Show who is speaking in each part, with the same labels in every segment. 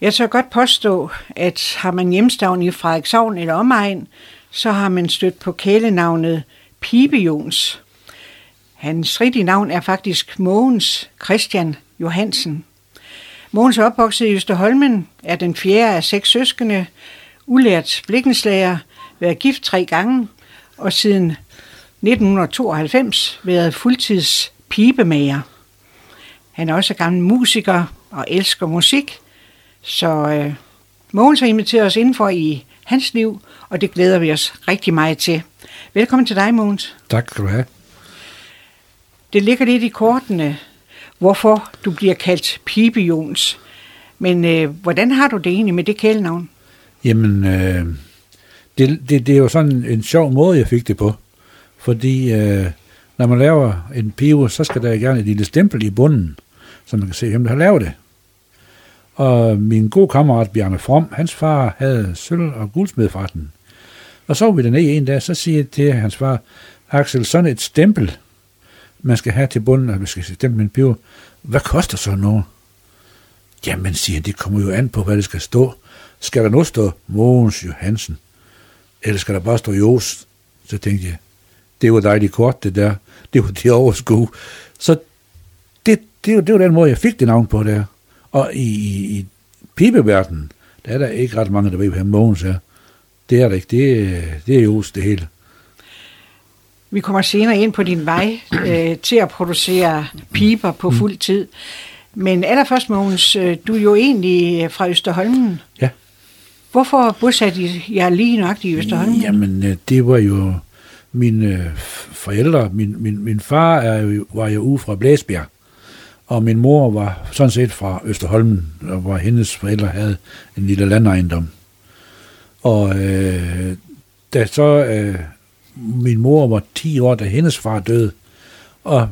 Speaker 1: Jeg tør godt påstå, at har man hjemstavn i Frederikshavn eller omegn, så har man stødt på kælenavnet Pibe Jons. Hans rigtige navn er faktisk Mogens Christian Johansen. Mogens er opvokset i Østerholmen, er den fjerde af seks søskende, ulært blikkenslager, været gift tre gange, og siden 1992 været fuldtids pibemager. Han er også gammel musiker og elsker musik, så øh, Mogens har inviteret os indenfor i hans liv, og det glæder vi os rigtig meget til. Velkommen til dig, Mogens.
Speaker 2: Tak skal du have.
Speaker 1: Det ligger lidt i kortene, hvorfor du bliver kaldt Pibe Jons. Men øh, hvordan har du det egentlig med det kælenavn?
Speaker 2: Jamen, øh, det, det, det er jo sådan en sjov måde, jeg fik det på. Fordi øh, når man laver en pivo, så skal der gerne et lille stempel i bunden, så man kan se, hvem der har lavet det. Og min gode kammerat Bjarne From, hans far havde sølv- og guldsmedforretning. Og så var vi dernede en dag, så siger jeg til hans far, Axel, sådan et stempel, man skal have til bunden, og vi skal stempel en piver, hvad koster så noget? Jamen, siger han, det kommer jo an på, hvad det skal stå. Skal der nu stå Mogens Johansen? Eller skal der bare stå Jos? Så tænkte jeg, det var dejligt kort, det der. Det var det overskue. Så det, det, det var den måde, jeg fik det navn på der. Og i, i, i pibeverdenen, der er der ikke ret mange, der ved, hvad Mogens er. Det er der ikke. Det, det er Jos, det hele.
Speaker 1: Vi kommer senere ind på din vej øh, til at producere piber på fuld tid. Men allerførst, Mogens, øh, du er jo egentlig fra Østerholmen.
Speaker 2: Ja.
Speaker 1: Hvorfor bosatte I jer lige nok i Østerholmen?
Speaker 2: Jamen, øh, det var jo mine øh, forældre. Min, min, min far er jo, var jo ude fra Blæsbjerg, og min mor var sådan set fra Østerholmen, hvor hendes forældre havde en lille landejendom. Og øh, da så øh, min mor var 10 år, da hendes far døde, og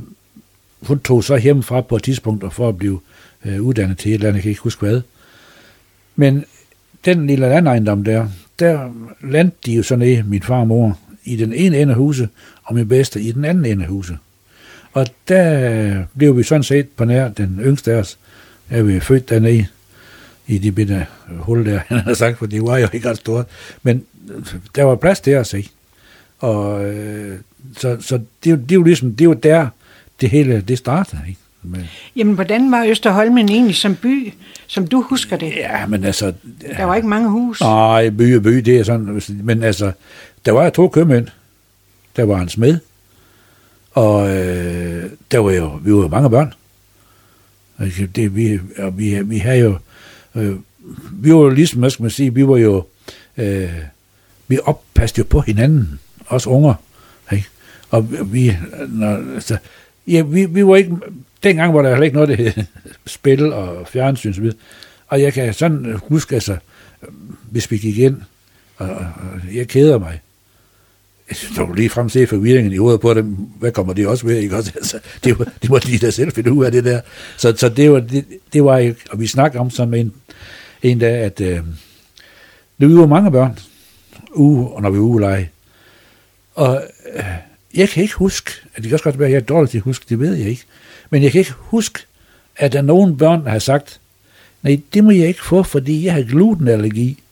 Speaker 2: hun tog så hjemmefra på et tidspunkt for at blive øh, uddannet til et eller andet, jeg kan ikke huske hvad. Men den lille landejendom der, der landte de jo så ned, min far og mor, i den ene ende af huset, og min bedste i den anden ende af huset. Og der blev vi sådan set på nær den yngste af os, er vi født dernede i de bitte hul der, han har sagt, for det var jo ikke ret stort. Men der var plads til os, ikke? Og øh, så, så det, det, jo ligesom, det var der, det hele, det startede, ikke?
Speaker 1: Men, Jamen, hvordan var Østerholmen egentlig som by, som du husker det?
Speaker 2: Ja, men altså...
Speaker 1: Der var ikke mange hus.
Speaker 2: Nej, by og by, det er sådan... Men altså, der var to købmænd. Der var en smed. Og øh, der var jo, vi var jo mange børn. Altså, det, vi, og vi, vi havde jo... Øh, vi var jo ligesom, hvad skal man sige, vi var jo... Øh, vi oppasste jo på hinanden, os unger. Ikke? Og vi, når, altså, ja, vi, vi var ikke, dengang var der heller ikke noget, det hed spil og fjernsyn og så videre. Og jeg kan sådan huske, altså, hvis vi gik ind, og, og jeg keder mig. Så du lige frem se forvirringen i hovedet på dem. Hvad kommer det også ved? Ikke? Også, altså, det, var, det må de da selv finde ud af det der. Så, så det, var, det, det var og vi snakker om sådan en, en dag, at øh, vi var mange børn, uge, og når vi var ugeleje. Og øh, jeg kan ikke huske, at det kan også godt være, at jeg er dårlig til at huske, det ved jeg ikke. Men jeg kan ikke huske, at der nogen børn, der har sagt, nej, det må jeg ikke få, fordi jeg har glutenallergi.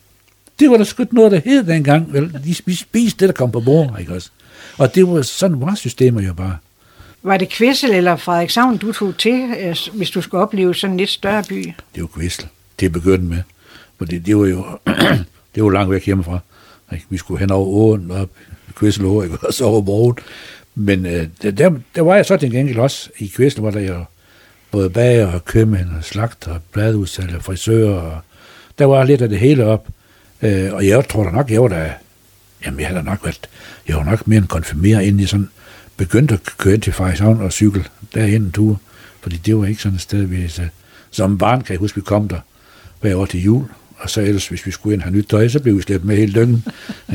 Speaker 2: Det var der sgu noget, der hed dengang. Vel? De spiste det, der kom på bordet, ikke også? Og det var sådan var systemer jo bare.
Speaker 1: Var det Kvissel eller Frederikshavn, du tog til, øh, hvis du skulle opleve sådan en lidt større by?
Speaker 2: Det var Kvissel. Det begyndte med. Fordi det var jo, det var langt væk hjemmefra. Ikke? Vi skulle hen over åen, op Kvissel Å, ikke? og så over broen. Men øh, der, der var jeg så til gengæld også i Kvissel, hvor der jo både bager og købmænd og slagter og bladudsalg og frisører. Og der var lidt af det hele op. Øh, og jeg tror da nok, jeg var da, jamen jeg havde nok været, jeg var nok mere end konfirmeret, inden jeg sådan begyndte at køre ind til Frederikshavn og cykle derhen en tur. Fordi det var ikke sådan et sted, vi så, som barn kan jeg huske, vi kom der hver år til jul, og så ellers, hvis vi skulle ind og have nyt tøj, så blev vi slæbt med hele døgnen.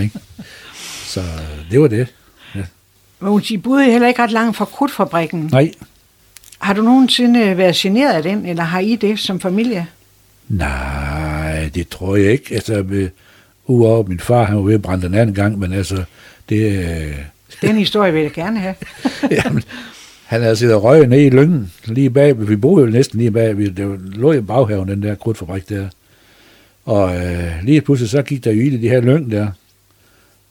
Speaker 2: Ikke? Så det var det. Ja.
Speaker 1: Men I boede heller ikke ret langt fra krudtfabrikken.
Speaker 2: Nej.
Speaker 1: Har du nogensinde været generet af den, eller har I det som familie?
Speaker 2: Nej, det tror jeg ikke. Altså, udover min far, han var ved at brænde den anden gang, men altså, det... Øh...
Speaker 1: Den historie vil jeg gerne have.
Speaker 2: Jamen, han havde siddet og røget ned i lyngen, lige bag, vi boede jo næsten lige bag, det lå i baghaven, den der krudtfabrik der. Og øh, lige pludselig så gik der ild i de her lyng der.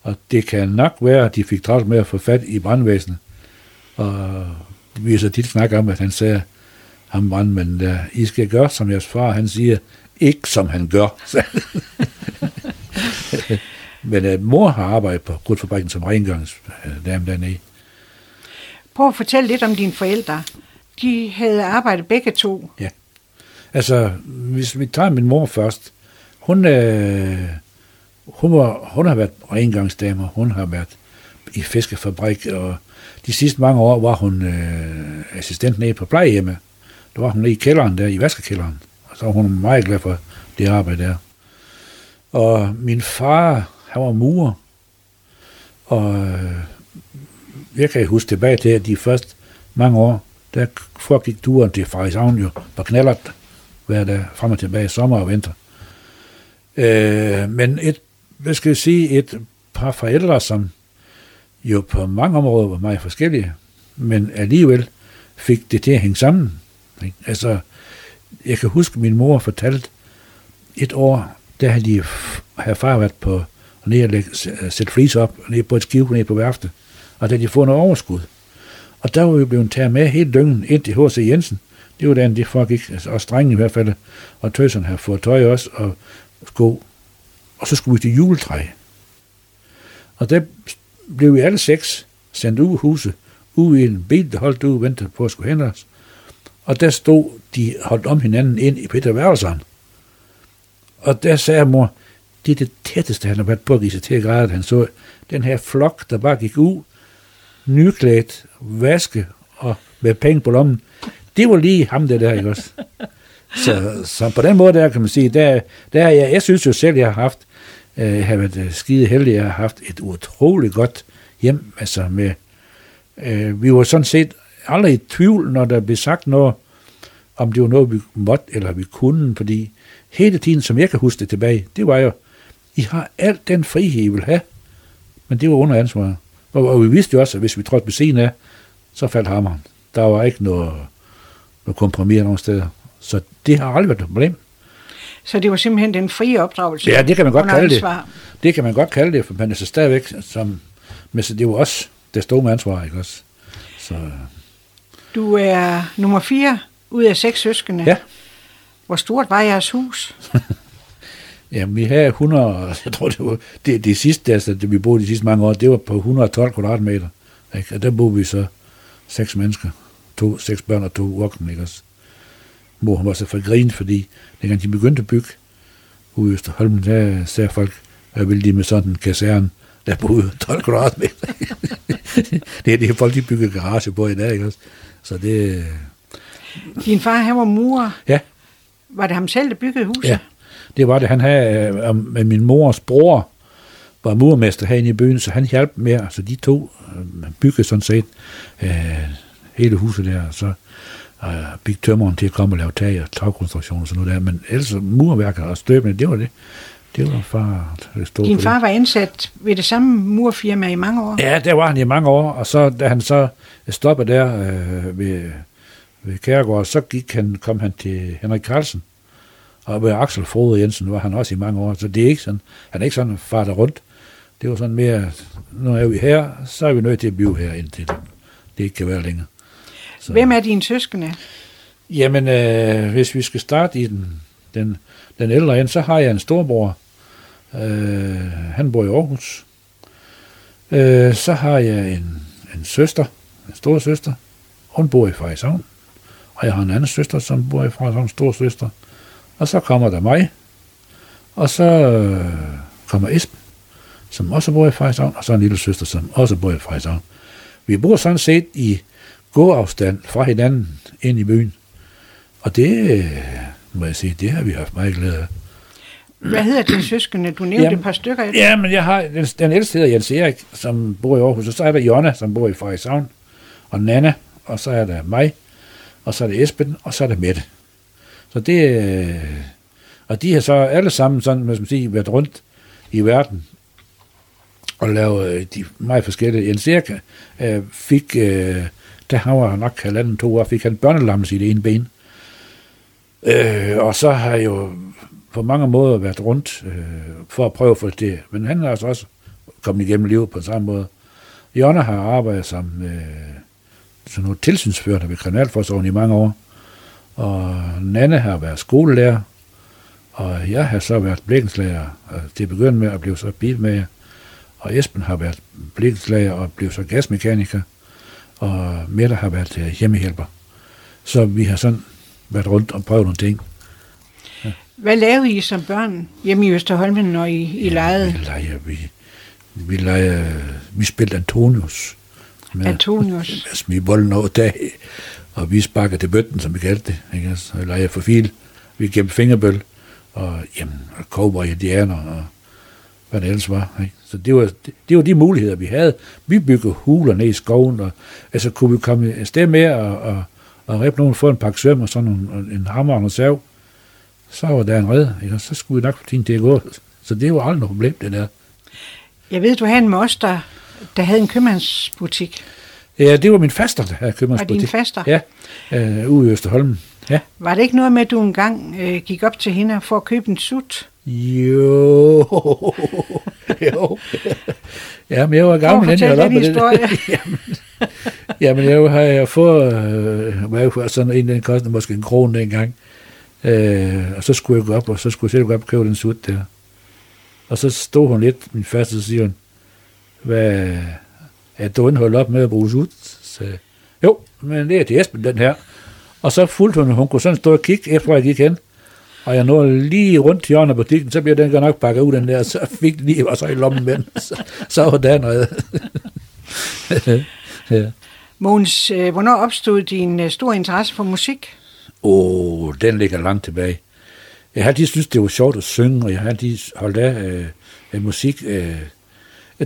Speaker 2: Og det kan nok være, at de fik travlt med at få fat i brandvæsenet. Og vi så tit snakket om, at han sagde, ham brandmanden der, I skal gøre, som jeres far, han siger, ikke som han gør. Men at mor har arbejdet på Grudfabrikken som rengøringsdame dernede.
Speaker 1: Prøv at fortælle lidt om dine forældre. De havde arbejdet begge to.
Speaker 2: Ja. Altså, hvis vi tager min mor først. Hun, øh, hun, var, hun har været rengøringsdame, hun har været i fiskefabrik, og de sidste mange år var hun øh, assistent nede på plejehjemmet. Der var hun nede i kælderen der, i vaskekælderen. Så hun er meget glad for det arbejde der. Og min far, han var murer. Og øh, jeg kan huske tilbage til, at de første mange år, der foregik turen til Frederikshavn jo på knallert hver dag, frem og tilbage, sommer og vinter. Øh, men et, hvad skal jeg sige, et par forældre, som jo på mange områder var meget forskellige, men alligevel fik det til at hænge sammen. Ikke? Altså, jeg kan huske, at min mor fortalte et år, der havde de, havde far været på ned og lægge, øh, sætte flis op, ned på et skib, ned på værftet, og der de fået noget overskud. Og der var vi blevet taget med hele døgnet ind til H.C. Jensen. Det var den, de foregik, altså også drengen i hvert fald, og tøserne havde fået tøj også, og sko. Og så skulle vi til juletræ. Og der blev vi alle seks sendt ud af huset, ud i en bil, der holdt ud og ventede på at skulle hente os. Og der stod de holdt om hinanden ind i Peter Værelseren. Og der sagde mor, det er det tætteste, han har været på at give sig til at græde, at han så den her flok, der bare gik ud, nyklædt, vaske og med penge på lommen. Det var lige ham, det der, ikke også? Så, så på den måde der kan man sige, der, der jeg, jeg synes jo selv, jeg har haft, øh, jeg har været øh, skide heldig, jeg har haft et utroligt godt hjem, altså med, øh, vi var sådan set aldrig i tvivl, når der blev sagt noget, om det var noget, vi måtte, eller vi kunne, fordi hele tiden, som jeg kan huske det tilbage, det var jo, I har alt den frihed, I vil have, men det var under ansvar. Og, og vi vidste jo også, at hvis vi trådte ved siden af, så faldt hammeren. Der var ikke noget, noget kompromis nogen steder. Så det har aldrig været et problem.
Speaker 1: Så det var simpelthen den frie opdragelse?
Speaker 2: Ja, det kan man godt kalde ansvar. det. Det kan man godt kalde det, for man er så stadigvæk som... Men så det var også, der stod med ansvar, ikke også? Så...
Speaker 1: Du er nummer fire ud af seks søskende.
Speaker 2: Ja.
Speaker 1: Hvor stort var jeres hus?
Speaker 2: Jamen, vi havde 100, jeg tror, det var det, det sidste, altså, det vi boede de sidste mange år, det var på 112 kvadratmeter. Ikke? Og der boede vi så seks mennesker. To, seks børn og to voksne, ikke også? Mor hun var så for grin, fordi dengang de begyndte at bygge ude i Østerholm, der sagde folk, hvad ville de med sådan en kaserne, der boede 12 kvadratmeter. det er det, folk de bygger garage på i dag, ikke også? Så det...
Speaker 1: Din far, han var murer.
Speaker 2: Ja.
Speaker 1: Var det ham selv, der byggede huset?
Speaker 2: Ja, det var det. Han havde øh, med min mors bror, var murmester herinde i byen, så han hjalp med, altså de to øh, byggede sådan set øh, hele huset der, og så øh, big tømmeren til at komme og lave tag og tagkonstruktion og sådan noget der, men ellers murværker og støbende, det var det. Det var far,
Speaker 1: det stod Din far var ansat ved det samme murfirma i mange år?
Speaker 2: Ja, der var han i mange år, og så da han så stoppede der øh, ved, ved Kærgaard, så gik han, kom han til Henrik Carlsen, og med Axel Frode Jensen var han også i mange år, så det er ikke sådan, han er ikke sådan farter rundt. Det var sådan mere, nu er vi her, så er vi nødt til at blive her indtil det, det ikke kan være længere.
Speaker 1: Så. Hvem er dine søskende?
Speaker 2: Jamen, øh, hvis vi skal starte i den, den, den ældre end, så har jeg en storbror. Øh, han bor i Aarhus. Øh, så har jeg en, en søster, en stor søster. Hun bor i Frederikshavn. Og jeg har en anden søster, som bor i Frederikshavn, stor søster. Og så kommer der mig, og så øh, kommer Esben, som også bor i Frederikshavn, og så en lille søster, som også bor i Frederikshavn. Vi bor sådan set i gåafstand fra hinanden ind i byen. Og det, øh, må jeg sige, det har vi haft meget glæde af.
Speaker 1: Hvad hedder dine søskende? Du nævnte jamen, et par stykker.
Speaker 2: Ja, men jeg har, den, den ældste hedder Jens Erik, som bor i Aarhus, og så er der Jonna, som bor i Frederikshavn, og Nana, og så er der mig, og så er det Esben, og så er der Mette. Så det, øh, og de har så alle sammen sådan, man skal sige, været rundt i verden og lavet øh, de meget forskellige. Jens Erik øh, fik, øh, der han var nok halvanden to år, fik han børnelammelse i det ene ben. Øh, og så har jeg jo på mange måder været rundt øh, for at prøve at få det. Men han har altså også kommet igennem livet på samme måde. Jonna har arbejdet som øh, sådan noget tilsynsførende ved Kriminalforsorgen i mange år. Og Nanne har været skolelærer, og jeg har så været blikkenslager til at begynde med at blive så bilmager. Og Esben har været blikkenslager og blev så gasmekaniker. Og Mette har været øh, hjemmehjælper. Så vi har sådan været rundt og prøvet nogle ting.
Speaker 1: Hvad lavede I som børn hjemme i Østerholmen, når I, I
Speaker 2: Ja,
Speaker 1: legede?
Speaker 2: Vi leger, vi, vi leger, vi spillede Antonius. Med,
Speaker 1: Antonius.
Speaker 2: Med at smide bolden over dag, og vi sparker til bøtten, som vi kaldte det. Ikke? Så leger for fil. Vi gemte fingerbøl, og jamen, og cowboy indianer, og hvad det ellers var. Ikke? Så det var, det, det var de muligheder, vi havde. Vi byggede huler ned i skoven, og altså kunne vi komme afsted med og, og, og rippe nogen, få en pakke søm og sådan en, en hammer og en sav, så var der en red, ikke? og så skulle vi nok få tiden til at gå. Så det var aldrig noget problem, det der.
Speaker 1: Jeg ved, du havde en moster, der havde en købmandsbutik.
Speaker 2: Ja, det var min faster, der havde købmandsbutik.
Speaker 1: Var din faster?
Speaker 2: Ja, øh, ude i Østerholmen. Ja.
Speaker 1: Var det ikke noget med, at du engang øh, gik op til hende for at købe en sut?
Speaker 2: Jo. jo. Jamen, jeg var gammel, inden jeg holdt op med
Speaker 1: den
Speaker 2: det. jamen, jamen, jeg har jeg fået, øh, sådan en, den kostede måske en krone dengang. Øh, og så skulle jeg gå op, og så skulle jeg selv gå op og købe den sut der. Og så stod hun lidt, min faste, så siger hun, hvad, er du holdt op med at bruge sut? Så, jo, men det er til Esben, den her. Og så fulgte hun, hun kunne sådan stå og kigge, efter jeg gik hen. Og jeg nåede lige rundt til hjørnet på butikken, så bliver den godt nok pakket ud, den der, så fik den lige, og så i lommen med den. Så, så var den noget. ja.
Speaker 1: Mogens, øh, hvornår opstod din øh, store interesse for musik?
Speaker 2: Åh, oh, den ligger langt tilbage. Jeg har altid synes det var sjovt at synge, og jeg har altid holdt af, øh, af musik. Øh.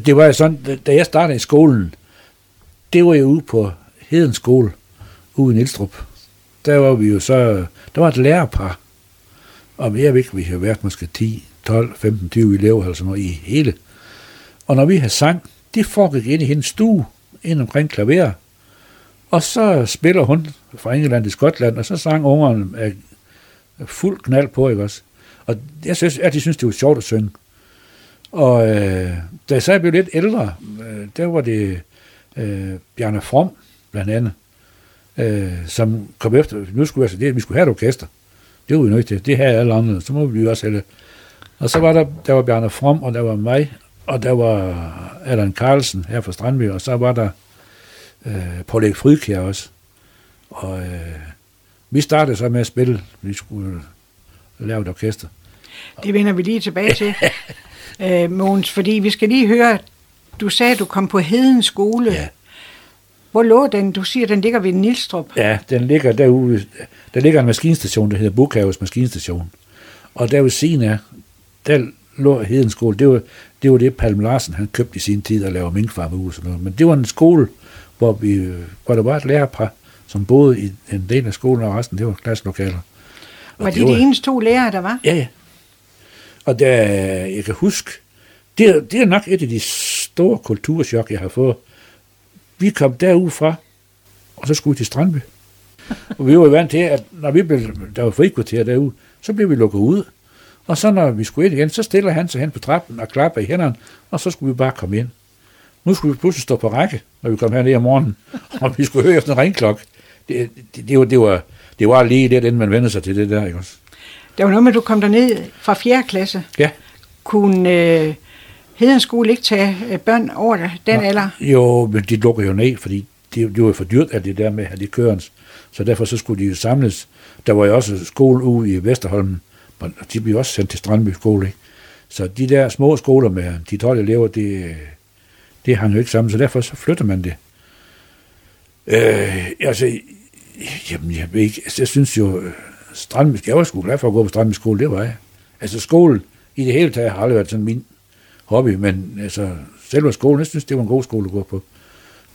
Speaker 2: Det var sådan, da- jeg startede i skolen, det var jeg ude på Hedens skole, ude i Nielstrup. Der var vi jo så, der var et lærerpar, og jeg ved ikke, vi har været måske 10, 12, 15, 20 elever eller sådan noget i hele. Og når vi havde sang, det foregik ind i hendes stue, ind omkring klaveret, og så spiller hun fra England til Skotland, og så sang ungerne af fuld knald på, ikke også? Og jeg synes, at de synes, det var sjovt at synge. Og øh, da jeg så blev lidt ældre, øh, der var det øh, Bjarne From, blandt andet, øh, som kom efter, nu skulle altså, det, vi skulle have et orkester. Det var vi nødt til. Det havde alle andre, så må vi jo også have det. Og så var der, der var Bjarne From, og der var mig, og der var Allan Carlsen her fra Strandby, og så var der øh, Paul Erik Frydkjær også. Og øh, vi startede så med at spille. Vi skulle lave et orkester.
Speaker 1: Det vender vi lige tilbage til, øh, Mogens, fordi vi skal lige høre, du sagde, at du kom på Heden skole.
Speaker 2: Ja.
Speaker 1: Hvor lå den? Du siger, at den ligger ved Nilstrup.
Speaker 2: Ja, den ligger derude. Der ligger en maskinstation, der hedder Bukhaves Maskinstation. Og der ved siden af, der lå Hedens skole. Det var, det var det, Palm Larsen han købte i sin tid og lavede minkfarmehus. Men det var en skole, hvor, vi, hvor der var et lærerpar, som boede i en del af skolen, og resten, det var klasselokaler. Og
Speaker 1: Var
Speaker 2: det
Speaker 1: de de eneste to lærere, der var?
Speaker 2: Ja, ja. Og der, jeg kan huske, det er, det er nok et af de store kulturschok, jeg har fået. Vi kom derudfra, og så skulle vi til Strandby. Og vi var vant til, at når vi blev, der var frikvarter derude, så blev vi lukket ud. Og så når vi skulle ind igen, så stiller han sig hen på trappen og klapper i hænderne, og så skulle vi bare komme ind. Nu skulle vi pludselig stå på række, når vi kom herned om morgenen, og vi skulle høre efter en ringklok. Det, det, det, var, det, var, det var lige det, inden man vendte sig til det der, ikke også?
Speaker 1: Der var noget med, at du kom derned fra 4. klasse.
Speaker 2: Ja.
Speaker 1: Kunne øh, Heden skole ikke tage øh, børn over den
Speaker 2: Nå,
Speaker 1: alder?
Speaker 2: Jo, men de lukker jo ned, fordi det, det var for dyrt, at det der med at have de kørens. Så derfor så skulle de jo samles. Der var jo også skole ude i Vesterholm, og de blev også sendt til Strandby skole. Ikke? Så de der små skoler med de 12 elever, det, det hang jo ikke sammen, så derfor så flytter man det. Øh, altså, jamen, jeg ved ikke, altså, jeg synes jo, øh, Strandby, jeg var sgu glad for at gå på Strandby skole, det var jeg. Altså skole i det hele taget har aldrig været sådan min hobby, men altså selve skolen, jeg synes, det var en god skole at gå på.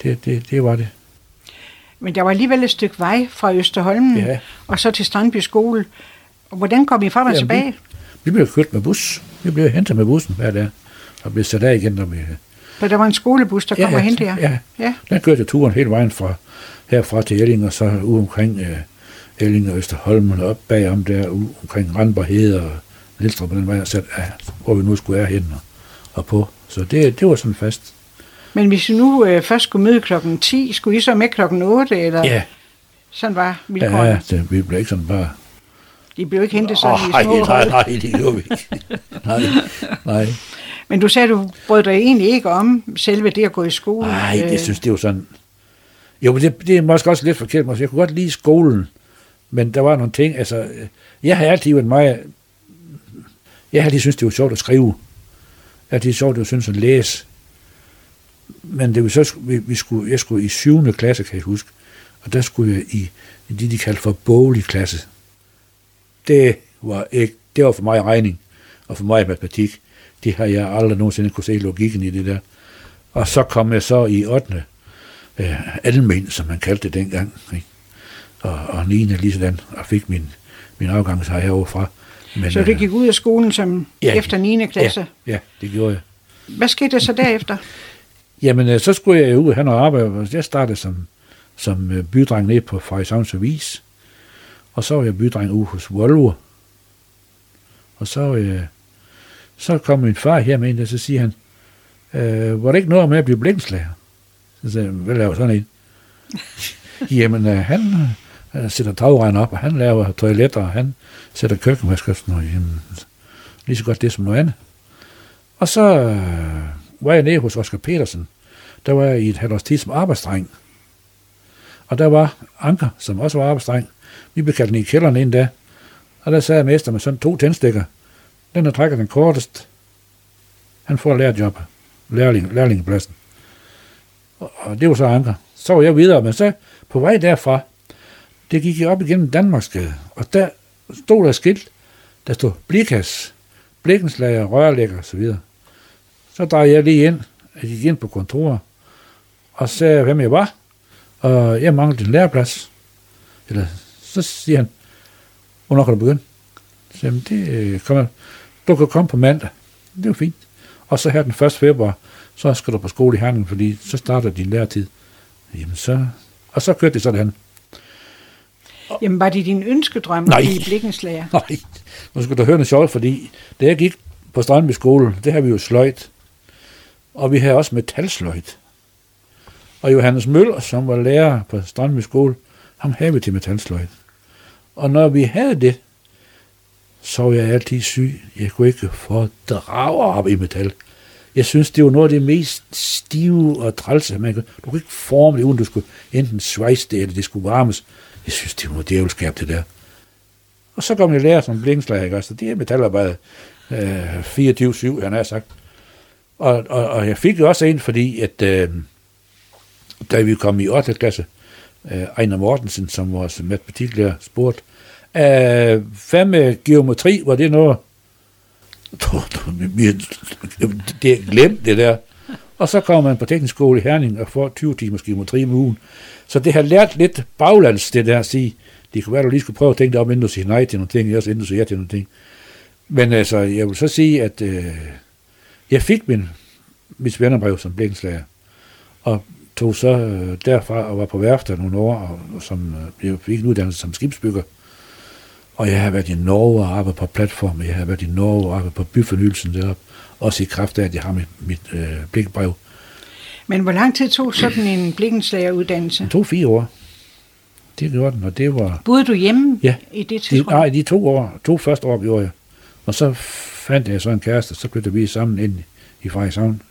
Speaker 2: Det, det, det var det.
Speaker 1: Men der var alligevel et stykke vej fra Østerholmen
Speaker 2: Ja.
Speaker 1: og så til Strandby skole. Og hvordan kom I frem og tilbage?
Speaker 2: Vi blev kørt med bus. Vi blev hentet med bussen hver dag, og blev sat af igen, når vi...
Speaker 1: For der var en skolebus, der kom og hentede jer?
Speaker 2: Ja,
Speaker 1: ja.
Speaker 2: den kørte turen hele vejen fra herfra til Elling, og så ud omkring øh, Elling og Østerholmen, og op bagom der, ud omkring Randborg Hede og på den vej, sat, ja, hvor vi nu skulle være hen og, og på. Så det, det var sådan fast.
Speaker 1: Men hvis I nu øh, først skulle møde klokken 10, skulle I så med klokken 8, eller
Speaker 2: Ja,
Speaker 1: sådan var vilkårene?
Speaker 2: ja det, vi blev ikke sådan bare...
Speaker 1: De blev ikke hentet sådan
Speaker 2: Åh,
Speaker 1: i små
Speaker 2: nej, nej, nej, det gjorde vi ikke. nej, nej.
Speaker 1: Men du sagde, du brød dig egentlig ikke om selve det at gå i skole.
Speaker 2: Nej,
Speaker 1: Øh,
Speaker 2: det synes det var sådan... Jo, men det, det er måske også lidt forkert. Måske. Jeg kunne godt lide skolen, men der var nogle ting, altså... øh, Jeg har altid været meget... Jeg har altid synes det var sjovt at skrive. Jeg har altid sjovt, det var synes at læse. Men det var så, vi, vi skulle, jeg skulle i 7. klasse, kan jeg huske, og der skulle jeg i, i det, de kaldte for boglig klasse. Det var, ikke, det var for mig regning, og for mig matematik. Det har jeg aldrig nogensinde kunne se logikken i det der. Og så kom jeg så i 8. Øh, almen, som man kaldte det dengang. Ikke? Og, og 9. lige sådan, og fik min, min afgangshej herovre fra. Men,
Speaker 1: Så det gik ud af skolen som
Speaker 2: ja,
Speaker 1: efter 9. klasse.
Speaker 2: Ja, ja, det gjorde jeg.
Speaker 1: Hvad skete der så derefter?
Speaker 2: Jamen, øh, så skulle jeg ud og have noget arbejde. Jeg startede som, som øh, bydreng ned på Frederikshavns Avis. Og så var jeg bydreng ude hos Volvo. Og så, øh, så kom min far her med ind, og så siger han, øh, var det ikke noget med at blive blikkenslager? Så sagde jeg, hvad laver sådan en? Jamen, øh, han øh, sætter tagregn op, og han laver toiletter, og han sætter køkkenvaskriften, og. Jamen, lige så godt det som noget andet. Og så øh, var jeg nede hos Oscar Petersen. Der var jeg i et halvt års tid som arbejdsdreng. Og der var Anker, som også var arbejdsdreng. Vi blev kaldt ned i kælderen en dag. Og der sad mester med sådan to tændstikker. Den, der trækker den kortest, han får lærerjobbet, Lærling, lærlingepladsen. Og, og det var så Anker. Så var jeg videre, men så på vej derfra, det gik jeg op igennem Danmarksgade. Og der stod der et skilt, der stod Blikas, blikkenslager, rørlægger osv. Så drejede jeg lige ind, jeg gik ind på kontoret, og sagde, hvem jeg var, og jeg manglede en læreplads. Eller, så siger han, hvornår kan du begynde? Så jamen, det øh, kommer, du kan komme på mandag. Det var fint. Og så her den 1. februar, så skal du på skole i Herning, fordi så starter din læretid. Jamen så, og så kørte det sådan.
Speaker 1: Jamen, var det din ønskedrøm
Speaker 2: Nej.
Speaker 1: at blive blikkenslager?
Speaker 2: Nej, nu skal du høre noget sjovt, fordi da jeg gik på Strandby skole, det har vi jo sløjt. Og vi havde også metalsløjt. Og Johannes Møller, som var lærer på Strandby skole, ham havde vi til metalsløjt. Og når vi havde det, så var jeg altid syg. Jeg kunne ikke fordrage op i metal. Jeg synes, det var noget af det mest stive og trælse, man kunne. Du kunne ikke forme det, uden du skulle enten svejse det, eller det skulle varmes. Jeg synes, det var djævelskab, det der. Og så kom jeg lærer som blinkslag, ikke? Så det er metalarbejde øh, 24-7, han har sagt. Og, og, og, jeg fik jo også en, fordi at øh, da vi kom i 8. klasse, øh, Ejner Mortensen, som vores matematiklærer, spurgte, øh, hvad med geometri, var det noget? det er glemt, det der. Og så kommer man på teknisk skole i Herning og får 20 timers geometri om ugen. Så det har lært lidt baglands, det der at sige, det kunne være, du lige skulle prøve at tænke dig om, inden du siger nej til nogle ting, også inden du siger ja til nogle ting. Men altså, jeg vil så sige, at øh, jeg fik min, mit svenderbrev som blikkenslager, og tog så øh, derfra og var på værftet nogle år, og, og som, øh, jeg fik en uddannelse som skibsbygger. Og jeg har været i Norge og arbejdet på platformen, jeg har været i Norge og arbejdet på byfornyelsen deroppe, også i kraft af, at jeg har mit, mit øh, blikbrev.
Speaker 1: Men hvor lang tid tog sådan en blikkenslageruddannelse?
Speaker 2: Det tog fire år. Det gjorde den, og det var...
Speaker 1: Boede du hjemme
Speaker 2: Ja.
Speaker 1: i det
Speaker 2: De,
Speaker 1: tidsrum?
Speaker 2: nej, de to år, to første år gjorde jeg. Og så fandt jeg så en kæreste, så blev vi sammen ind i Frederikshavn.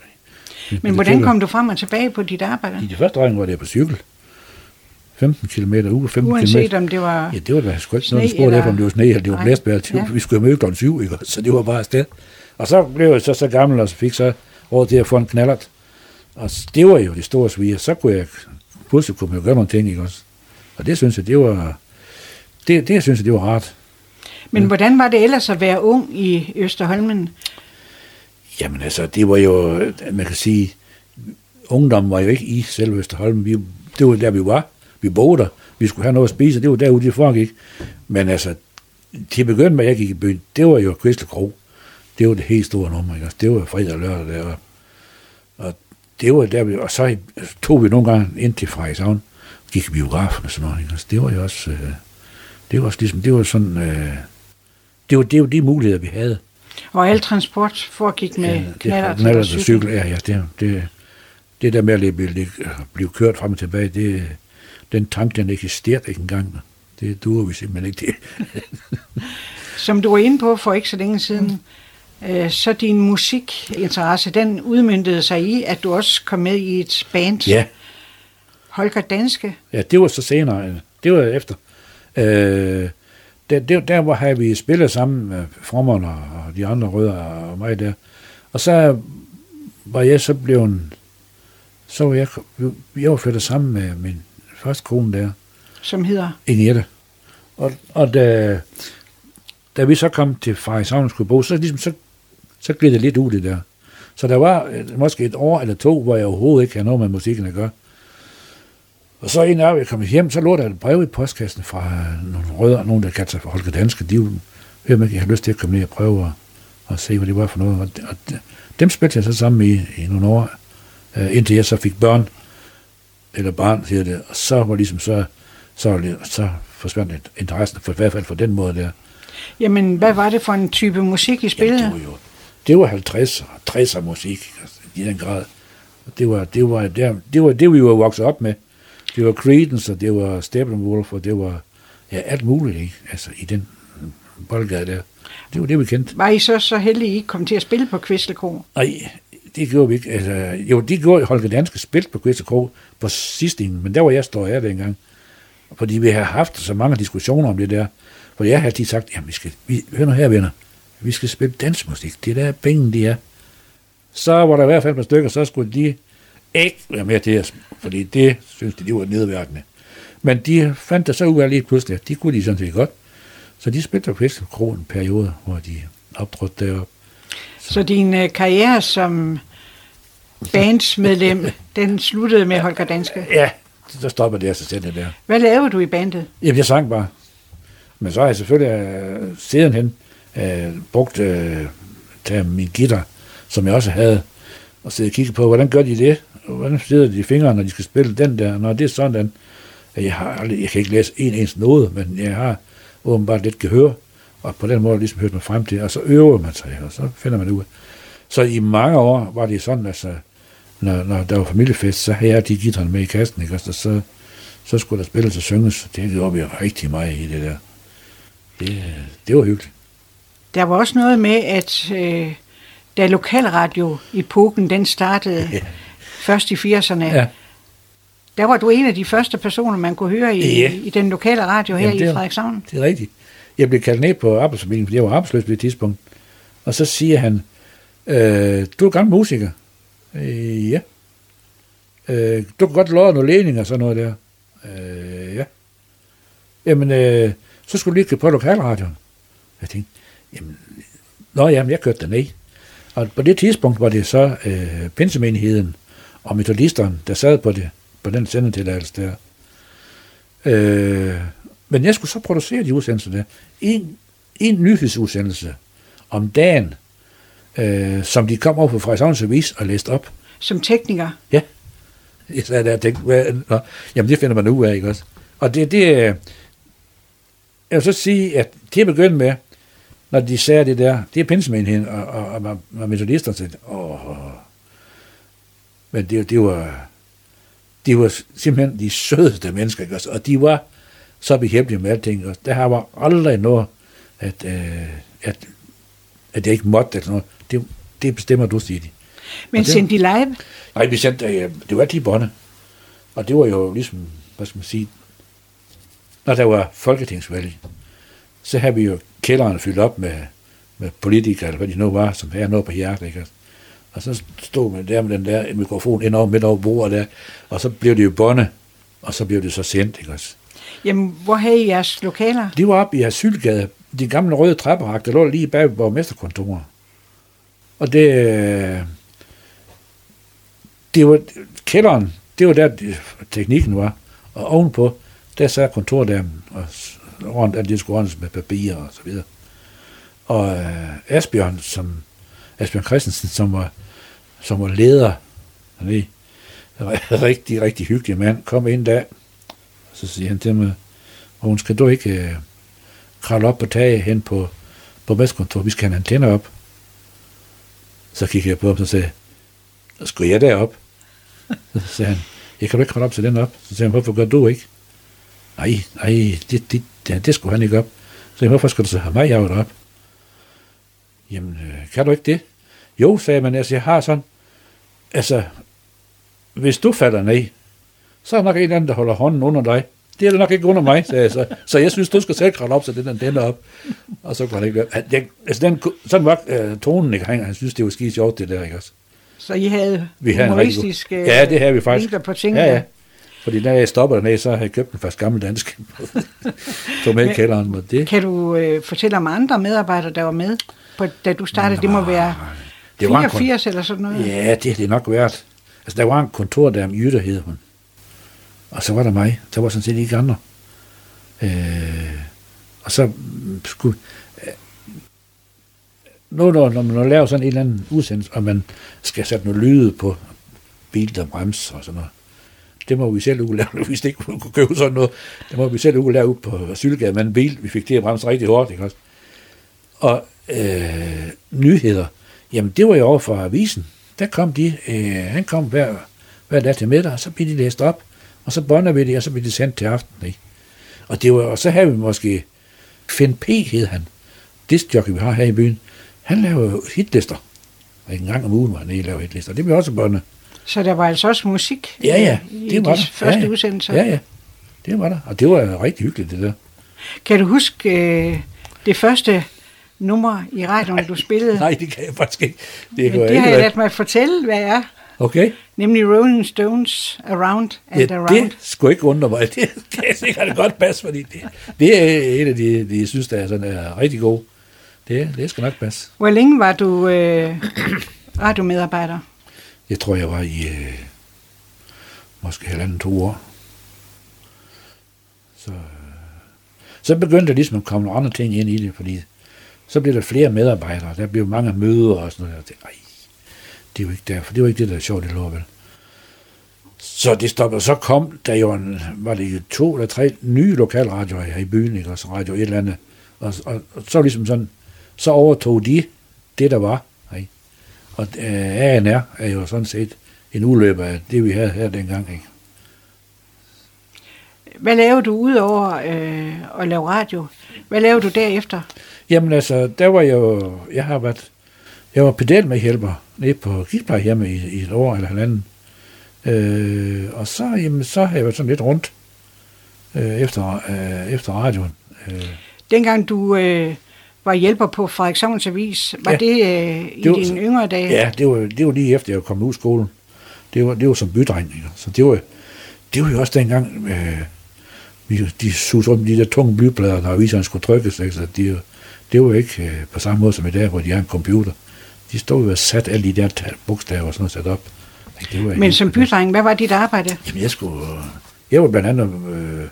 Speaker 1: Men hvordan kom du frem og tilbage på dit arbejde?
Speaker 2: I de første år var det på cykel. 15 km uge, 15
Speaker 1: Uanset
Speaker 2: km.
Speaker 1: om det var...
Speaker 2: Ja, det var da sgu ikke noget, der spurgte
Speaker 1: eller-
Speaker 2: efter, om det var sne, eller det var blæsbær.
Speaker 1: Ja.
Speaker 2: Ja. Vi skulle jo møde klokken syv, ikke? så det var bare afsted. Og så blev jeg så, så gammel, og så fik så råd til at få en knallert. Og det var jo det store sviger. Så kunne jeg, pludselig kunne jo gøre nogle ting, ikke også? Og det synes jeg, det var, det, det synes jeg, det var rart.
Speaker 1: Men hvordan var det ellers at være ung i Østerholmen?
Speaker 2: Jamen altså, det var jo, man kan sige, ungdommen var jo ikke i selve Østerholm. Vi, det var der, vi var. Vi boede der. Vi skulle have noget at spise, og det var derude, det foregik. Men altså, til at begynde med, at jeg gik i byen, det var jo Crystal Kro. Det var det helt store nummer, ikke? også? Det var fredag og lørdag der. Og, det var der, vi, og så tog vi nogle gange ind til Frederikshavn, gik i biografen og sådan noget. Ikke? også? Det var jo også, øh, det var også ligesom, det var sådan, øh, det var, det var de muligheder, vi havde.
Speaker 1: Og al transport foregik med
Speaker 2: ja,
Speaker 1: knaller
Speaker 2: det, knaller og cykel. Ja, ja, det, det, det der med at blive, blive kørt frem og tilbage, det, den tank, den eksisterer ikke engang. Det duer vi simpelthen ikke det.
Speaker 1: Som du var inde på for ikke så længe siden, øh, så din musikinteresse, den udmyndtede sig i, at du også kom med i et band.
Speaker 2: Ja.
Speaker 1: Holger Danske.
Speaker 2: Ja, det var så senere. Det var efter. Øh, der, der, der hvor havde vi spillet sammen med Frommeren og de andre rødder og mig der. Og så var jeg så blevet, så var jeg, jeg var flyttet sammen med min første kone der.
Speaker 1: Som hedder?
Speaker 2: Inette. Og, og da, da vi så kom til Frederikshavn skulle bo, så, ligesom, så, så gled det lidt ud det der. Så der var måske et år eller to, hvor jeg overhovedet ikke havde noget med musikken at gøre. Og så en af jeg kom hjem, så lå der et brev i postkassen fra nogle rødder, nogen der kaldte sig for Holger Danske. De hørte mig, jeg har lyst til at komme ned og prøve at, at se, hvad det var for noget. Og, og dem spillede jeg så sammen i, i nogle år, øh, indtil jeg så fik børn, eller barn, siger det. Og så var ligesom så, så, så forsvandt interessen, for i hvert fald for den måde der.
Speaker 1: Jamen, hvad var det for en type musik, I spillede?
Speaker 2: Jamen, det var jo det var 50 og 60'er musik altså, i den grad. Det var det, var, det, var, det, var det, vi var vokset op med. Det var Creedence, og det var Steppenwolf, og det var ja, alt muligt, ikke? Altså, i den boldgade der. Det var det, vi kendte.
Speaker 1: Var I så så heldige, I ikke kom til at spille på Kvistelkro?
Speaker 2: Nej, det gjorde vi ikke. Altså, jo, det gjorde Holger Danske spil på Kvistelkro på sidste men der var jeg står af dengang. Fordi vi har haft så mange diskussioner om det der. For jeg har altid sagt, jamen vi skal, vi, hør nu her venner, vi skal spille dansmusik, det der penge, de er. Så var der i hvert fald et par stykker, så skulle de ikke være med til os, fordi det synes de, de var nedværkende. Men de fandt der så ud af lige pludselig, de kunne de sådan set godt. Så de spillede på Kro en periode, hvor de optrådte deroppe.
Speaker 1: Så, din uh, karriere som bandsmedlem, den sluttede med Holger Danske?
Speaker 2: Ja, så stopper det selv det der.
Speaker 1: Hvad lavede du i bandet?
Speaker 2: Jamen, jeg sang bare. Men så har jeg selvfølgelig uh, sidenhen uh, brugt uh, til min guitar, som jeg også havde, og sidde og kigge på, hvordan gør de det? Hvordan sidder de i fingrene, når de skal spille den der? Når det er sådan, at jeg, har aldrig, jeg kan ikke læse en ens noget, men jeg har åbenbart lidt gehør, og på den måde ligesom hørt mig frem til, og så øver man sig, og så finder man det ud. Så i mange år var det sådan, altså, når, når der var familiefest, så havde jeg de guitaren med i kassen, ikke? Altså, så, så skulle der spilles og synges. Det gjorde vi rigtig meget i det der. Det, det var hyggeligt.
Speaker 1: Der var også noget med, at øh, da lokalradio-epoken den startede ja. først i 80'erne, ja. der var du en af de første personer, man kunne høre i, ja. i den lokale radio her Jamen, i Frederikshavn.
Speaker 2: Det er rigtigt. Jeg blev kaldt ned på arbejdsformidlingen, fordi jeg var arbejdsløs på det tidspunkt. Og så siger han, øh, du er gammel musiker. Øh, ja. Øh, du kan godt love nogle ledninger og sådan noget der. Øh, ja. Jamen, øh, så skulle du lige på lokalradioen. Jeg tænkte, jamen, nå jamen, jeg kørte derned. Og på det tidspunkt var det så øh, pinsemenigheden og metodisteren, der sad på, det, på den sendetilladelse der. Øh, men jeg skulle så producere de udsendelser der. En, en nyhedsudsendelse om dagen, øh, som de kom over på Frederikshavns Avis og læste op.
Speaker 1: Som tekniker?
Speaker 2: Ja. Jeg sad der og tænkte, hvad, nå, jamen det finder man ud af, ikke også? Og det, det jeg vil så sige, at til at begynde med, når de sagde det der, det er pinsemenigheden og, og, og, og metodister, så åh, men det, det var, de var simpelthen de sødeste mennesker, ikke? og de var så behjælpelige med alting, og der var aldrig noget, at, øh, at, at jeg ikke måtte, eller noget. Det, det bestemmer du, siger de.
Speaker 1: Men det, sendte de live?
Speaker 2: Nej, vi sendte, øh, det var altid båndet. Og det var jo ligesom, hvad skal man sige, når der var folketingsvalg, så havde vi jo kælderen fyldt op med, med politikere, eller hvad de nu var, som havde noget på hjertet, ikke? Og så stod man der med den der mikrofon ind over midt over bordet der, og så blev det jo båndet, og så blev det så sendt, ikke også?
Speaker 1: Jamen, hvor havde I jeres lokaler?
Speaker 2: De var oppe i Asylgade, de gamle røde trapperak, der lå lige bag borgmesterkontoret. Og det, øh, det var, kælderen, det var der teknikken var, og ovenpå, der sad kontoret der, og rundt, at det skulle ordnes med papir og så videre. Og øh, Asbjørn, som, Asbjørn Christensen, som var, som var leder, han er rigtig, rigtig hyggelig mand, kom ind der, så siger han til mig, hun skal du ikke øh, kravle op på taget hen på, på borgmesterkontoret, vi skal have en antenne op. Så kiggede jeg på ham, og sagde jeg, skulle jeg derop? Så sagde han, jeg kan du ikke kravle op til den op? Så sagde han, hvorfor gør du ikke? Nej, nej, det, det, det, det skulle han ikke op. Så sagde, hvorfor skal du så have mig jaget op? Jamen, øh, kan du ikke det? Jo, sagde man, altså jeg har sådan, altså, hvis du falder ned, så er der nok en eller anden, der holder hånden under dig. Det er det nok ikke under mig, sagde jeg så. Så jeg synes, du skal selv kravle op, så den den op. Og så kunne han ikke være. Jeg, altså den, sådan var uh, tonen, ikke? Han, han synes, det var skide sjovt, det der, ikke også?
Speaker 1: Så I havde
Speaker 2: Vi havde en rigtig god-
Speaker 1: humoristiske
Speaker 2: Ja, det havde vi faktisk.
Speaker 1: på tingene.
Speaker 2: Ja, ja. Fordi da jeg stopper dernede, så har jeg købt en fast gammel dansk. Tog med i kælderen. Og det,
Speaker 1: Kan du øh, fortælle om andre medarbejdere, der var med, på, da du startede? Det må være
Speaker 2: det var en,
Speaker 1: 84 eller sådan noget.
Speaker 2: Ja, det har det nok været. Altså, der var en kontor der om Jytte, hed hun. Og så var der mig. Der var sådan set ikke andre. Øh, og så skulle... Øh, nu, når, når man laver sådan en eller anden udsendelse, og man skal sætte noget lyde på bil, der bremser og sådan noget, det må vi selv uge lave, hvis det ikke kunne købe sådan noget. Det må vi selv uge lave ud på Sylgade med en bil. Vi fik det at bremse rigtig hårdt, ikke også? Og øh, nyheder, jamen det var jo over for avisen. Der kom de, øh, han kom hver, hver dag til middag, og så blev de læst op, og så bånder vi det, og så blev det sendt til aften. Ikke? Og, det var, og så havde vi måske, Finn P. hed han, diskjockey vi har her i byen, han lavede jo hitlister. Og en gang om ugen var han nede og lavede hitlister. Det blev også båndet.
Speaker 1: Så der var altså også musik
Speaker 2: Ja, ja,
Speaker 1: øh, i
Speaker 2: det var
Speaker 1: de
Speaker 2: der.
Speaker 1: første
Speaker 2: ja, ja.
Speaker 1: udsendelser.
Speaker 2: Ja, ja. Det var der. Og det var rigtig hyggeligt, det der.
Speaker 1: Kan du huske øh, det første nummer i radioen, du spillede?
Speaker 2: Nej, det kan jeg faktisk ikke. Det,
Speaker 1: Men det har jeg ladt mig fortælle, hvad er.
Speaker 2: Okay.
Speaker 1: Nemlig Rolling Stones Around and
Speaker 2: Ja,
Speaker 1: Around.
Speaker 2: det skulle ikke undre mig. Det, det er sikkert godt passe, fordi det, det er en af de, de jeg synes, der er, sådan, er rigtig god. Det, det skal nok passe.
Speaker 1: Hvor længe var du øh, radiomedarbejder?
Speaker 2: Jeg tror, jeg var i øh, måske halvanden to år. Så, øh, så begyndte der ligesom at komme nogle andre ting ind i det, fordi så blev der flere medarbejdere, der blev mange møder og sådan noget. Jeg tænkte, Ej, det jo ikke derfor, det var ikke det, der er sjovt i lov, vel? Så det stoppede, så kom der jo en, var det jo to eller tre nye lokalradioer her i byen, ikke? også Radio et eller andet. Og, og, og så ligesom sådan, så overtog de det, der var. Ikke? Og øh, ANR er jo sådan set en udløber af det, vi havde her dengang. Ikke?
Speaker 1: Hvad lavede du udover øh, at lave radio? Hvad lavede du derefter?
Speaker 2: Jamen altså, der var jeg jo, jeg har været, jeg var pedalmedhjælper nede på gigtplejehjemmet i, i et år eller halvanden. Øh, og så, jamen, så har jeg været sådan lidt rundt øh, efter, øh, efter radioen. Øh,
Speaker 1: Dengang du øh, var hjælper på Frederikshavns Avis, var
Speaker 2: Ja.
Speaker 1: det øh, i
Speaker 2: Det var-
Speaker 1: dine yngre dage?
Speaker 2: Ja, det var, det var lige efter, jeg kom ud af skolen. Det var, det var som bydreng, ikke? Så det var, det var jo også dengang, øh, vi, de susede rundt med de der tunge blyplader, når aviserne skulle trykkes. Ikke? Så det, var- det var jo ikke øh, på samme måde som i dag, hvor de har en computer. De stod jo og sat alle de der bogstaver og sådan noget sat op. Det var
Speaker 1: Men som bydreng, hvad var dit arbejde?
Speaker 2: Jamen, jeg skulle... Jeg var blandt andet... Øh,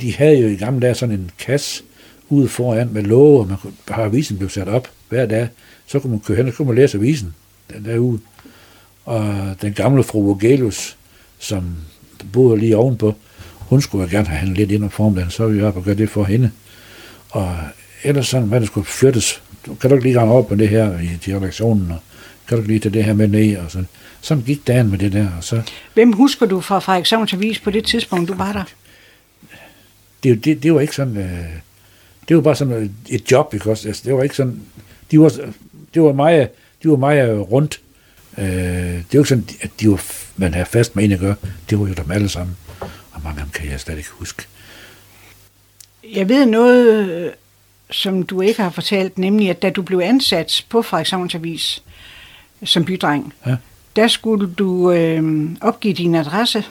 Speaker 2: de havde jo i gamle dage sådan en kasse ude foran med låge, og man kunne, har avisen blev sat op hver dag. Så kunne man køre hen, og så kunne man læse avisen den der uge. Og den gamle fru Vogelius, som boede lige ovenpå, hun skulle jo gerne have handlet lidt ind om formiddagen, så var vi oppe og gøre det for hende. Og ellers sådan, hvad der skulle flyttes. Kan du ikke lige gange op på det her i til redaktionen, og kan du ikke lige tage det her med ned, og sådan. Sådan gik dagen med det der, og så
Speaker 1: Hvem husker du fra Frederikshavns Avis på det tidspunkt, du var der?
Speaker 2: det, det, det var ikke sådan, øh, det var bare sådan et job, ikke også? Altså, det var ikke sådan, de var, det var meget, de var meget rundt. Øh, det var ikke sådan, at de var, man havde fast med en at gøre. Det var jo dem alle sammen. Og mange af dem kan jeg slet ikke huske.
Speaker 1: Jeg ved noget, øh, som du ikke har fortalt, nemlig at da du blev ansat på Frederikshavns Avis som bydreng,
Speaker 2: Ja.
Speaker 1: der skulle du øh, opgive din adresse.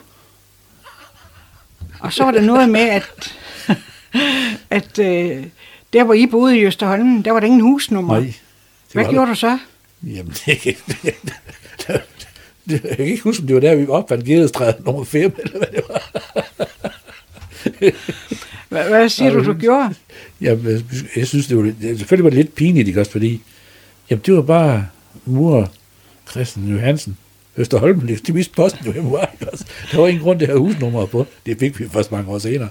Speaker 1: Og så var der noget med, at, at øh, der hvor I boede i Østerholmen, der var der ingen husnummer.
Speaker 2: Nej. det
Speaker 1: Hvad gjorde
Speaker 2: der.
Speaker 1: du så?
Speaker 2: Jamen, det, det, det, det, jeg kan ikke huske, om det var der, vi opfandt Gedestræde nummer 5, eller hvad det var.
Speaker 1: Hvad, hvad siger du, du gjorde?
Speaker 2: Jeg, jeg synes, det var, lidt- selvfølgelig var det lidt pinligt, ikke også, fordi jamen, det var bare mor Christian Johansen, Østerholm, de viste posten jo, var, også? Der var ingen grund til at have husnummer på. Det fik vi først mange år senere.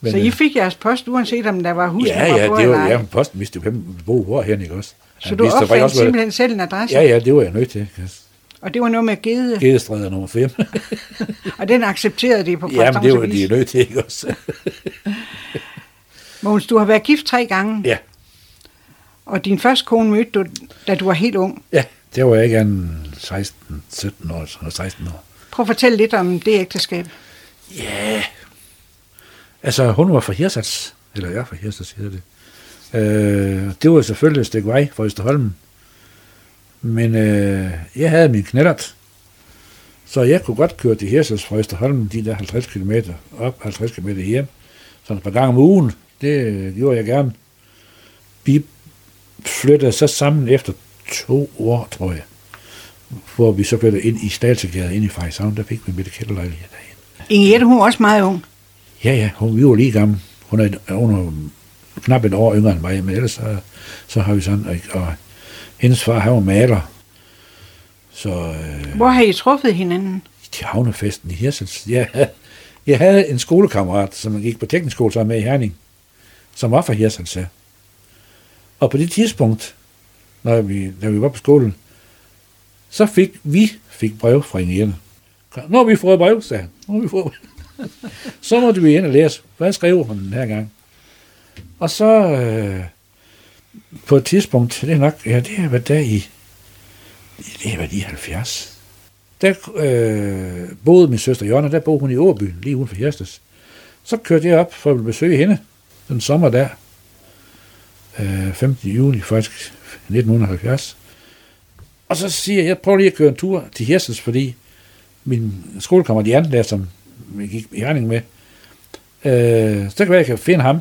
Speaker 1: Men, så I fik jeres post, uanset om der var hus,
Speaker 2: ja, ja, det var, ja, posten vidste jo, hvem boede hvor hen, ikke også?
Speaker 1: Så du opfandt simpelthen selv en adresse?
Speaker 2: Ja, ja, det var jeg nødt til.
Speaker 1: Og det var noget med Gede?
Speaker 2: Gedestræder nummer 5.
Speaker 1: og den accepterede de på
Speaker 2: Jamen, det var de nødt til, ikke også?
Speaker 1: Mogens, du har været gift tre gange.
Speaker 2: Ja.
Speaker 1: Og din første kone mødte du, da du var helt ung.
Speaker 2: Ja, det var jeg ikke en 16, 17 år, 16 år.
Speaker 1: Prøv at fortælle lidt om det ægteskab.
Speaker 2: Ja, altså hun var fra Hirsats, eller jeg fra Hirsats, hedder det. Øh, det var selvfølgelig et stykke vej fra Østerholm. Men øh, jeg havde min knallert, så jeg kunne godt køre til Hirsals fra Østerholm, de der 50 km op, 50 km hjem. Sådan et par gange om ugen, det gjorde jeg gerne. Vi flyttede så sammen efter to år, tror jeg. Hvor vi så flyttede ind i Statsegade, ind i Frederikshavn, der fik vi med det kælderlejlighed derinde.
Speaker 1: Jette, hun var også meget ung.
Speaker 2: Ja, ja, hun, vi var lige gamle. Hun er, hun er knap et år yngre end mig, men ellers så, så har vi sådan, og, og hendes far, han var maler. Så, øh,
Speaker 1: Hvor har I truffet hinanden?
Speaker 2: Til havnefesten i Hirsels. Jeg, jeg havde en skolekammerat, som gik på teknisk skole sammen med i Herning, som var fra Hirsels. Og på det tidspunkt, når vi, når vi var på skolen, så fik vi fik brev fra Inge Nu har vi fået brev, sagde han. Nu har vi fået brev. så måtte vi ind og læse, hvad skrev hun den her gang? Og så øh, på et tidspunkt, det er nok, ja, det har været der i, det har været i 70. Der øh, boede min søster Jonna, der boede hun i Åbyen, lige uden for Hjerstes. Så kørte jeg op for at besøge hende den sommer der, øh, 15. juni faktisk, 1970. Og så siger jeg, jeg prøver lige at køre en tur til Hirsens, fordi min skolekammerat Jan, der som jeg gik i Herning med, øh, så kan være, jeg kan finde ham.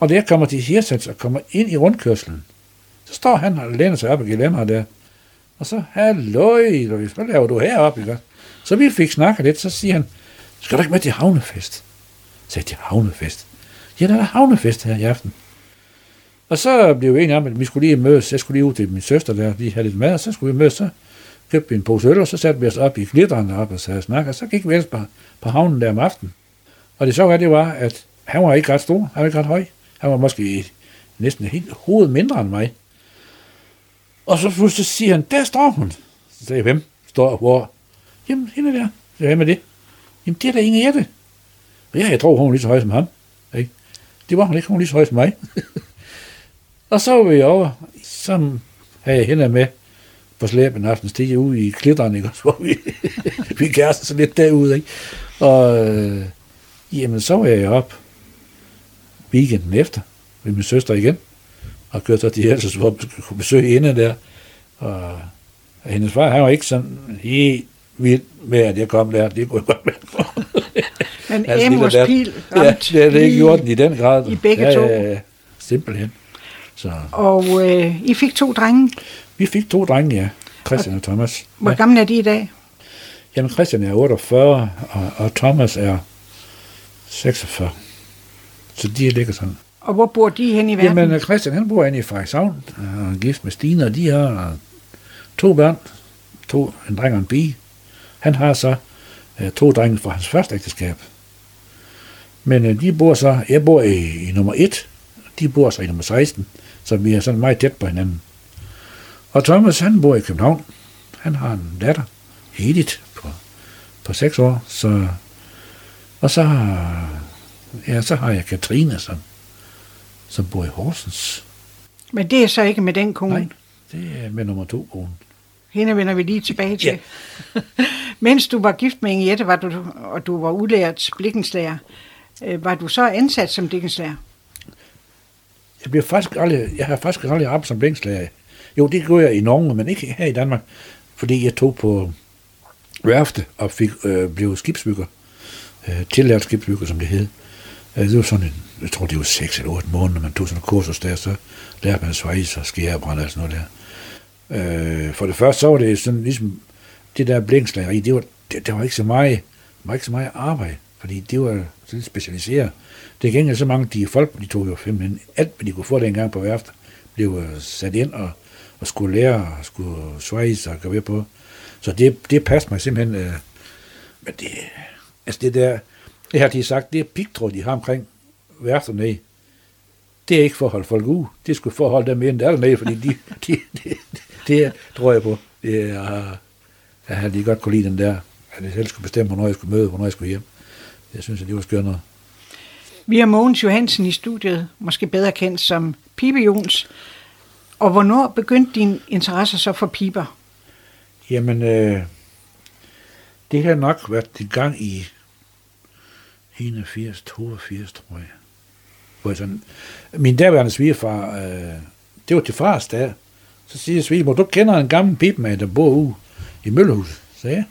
Speaker 2: Og da jeg kommer til Hirsens og kommer ind i rundkørslen, så står han og læner sig op og gelænder der. Og så, halløj, hvad laver du heroppe? Ikke? Så vi fik snakket lidt, så siger han, skal du ikke med til havnefest? Så sagde jeg, til havnefest? Ja, der er havnefest her i aften. Og så blev vi enige om, at vi skulle lige mødes. Jeg skulle lige ud til min søster der, lige have lidt mad, og så skulle vi mødes. Så købte vi en pose øl, og så satte vi os op i glitteren op og sagde snak, og så gik vi ellers på, på havnen der om aftenen. Og det så det var, at han var ikke ret stor, han var ikke ret høj. Han var måske næsten helt hoved mindre end mig. Og så pludselig siger han, der står hun. Så sagde jeg, hvem står hvor? Jamen, hende der. Så hvem er det? Jamen, det er da Inge Jette. Og ja, jeg tror, hun er lige så høj som ham. Det var hun ikke, hun var lige så høj som mig. og så var vi over, så havde jeg hende med på slæben aften, stige ud i klitteren, ikke? hvor vi, vi kæreste så lidt derude. Ikke? Og øh, jamen, så var jeg op weekenden efter med min søster igen, og kørte så til Helses, hvor vi kunne besøge hende der. Og hendes far, han var ikke sådan helt vild med, at jeg kom der. Det kunne jeg godt med
Speaker 1: Men altså, Amos Pil
Speaker 2: ja, det er det ikke gjort den i den grad.
Speaker 1: I begge
Speaker 2: ja,
Speaker 1: to?
Speaker 2: Ja, ja, simpelthen. Så.
Speaker 1: Og øh, I fik to drenge?
Speaker 2: Vi fik to drenge, ja. Christian og, og Thomas.
Speaker 1: Hvor
Speaker 2: ja.
Speaker 1: gamle er de i dag?
Speaker 2: Jamen, Christian er 48, og, og Thomas er 46. Så de ligger sådan.
Speaker 1: Og hvor bor de hen i verden?
Speaker 2: Jamen, Christian, han bor inde i Frederikshavn, og er gift med Stine, og de har to børn, to, en dreng og en pige. Han har så uh, to drenge fra hans første ægteskab. Men uh, de bor så, jeg bor i, i nummer 1, de bor så i nummer 16, så vi er sådan meget tæt på hinanden. Og Thomas, han bor i København. Han har en datter, Edith, på, på 6 år. Så, og så har, ja, så har jeg Katrine, som, som bor i Horsens.
Speaker 1: Men det er så ikke med den kone?
Speaker 2: Nej, det er med nummer to kone.
Speaker 1: Hende vender vi lige tilbage til. Ja. Mens du var gift med Inge var du, og du var udlært blikkenslager, Øh, var du så ansat som blikkenslager?
Speaker 2: Jeg, blev faktisk aldrig, jeg har faktisk aldrig arbejdet som blikkenslager. Jo, det gjorde jeg i Norge, men ikke her i Danmark, fordi jeg tog på værfte og fik, øh, blev skibsbygger. Øh, tillært skibsbygger, som det hed. Øh, det var sådan en, jeg tror det var 6 eller 8 måneder, når man tog sådan en kursus der, så lærte man svejs og skærebrænde og sådan noget der. Øh, for det første, så var det sådan ligesom, det der blinkslageri, det var, det, det var ikke så meget, var ikke så meget arbejde, fordi det var sådan specialiseret. Det gengæld så mange de folk, de tog jo men alt, hvad de kunne få dengang på værfter, blev sat ind og, og skulle lære og skulle svejse og gøre på. Så det, det passede mig simpelthen. Øh, men det, altså det der, Det har de sagt, det er pigtråd, de har omkring værfterne i. Det er ikke for at holde folk ude. Det skulle for at holde dem ind der dernede, fordi de, de, de, det er, tror jeg på. Det er, jeg har lige godt kunne lide den der, at jeg selv skulle bestemme, hvornår jeg skulle møde, hvornår jeg skulle hjem. Jeg synes, at det var skønnere.
Speaker 1: Vi har Mogens Johansen i studiet, måske bedre kendt som Pibe Jons. Og hvornår begyndte din interesse så for piber?
Speaker 2: Jamen, øh, det har nok været i gang i 81, 82, tror jeg. Hvor jeg sådan, min daværende svigerfar, øh, det var til fars dag, så siger svigermor, du kender en gammel pibemand, der bor ude i Møllehus. Så ja,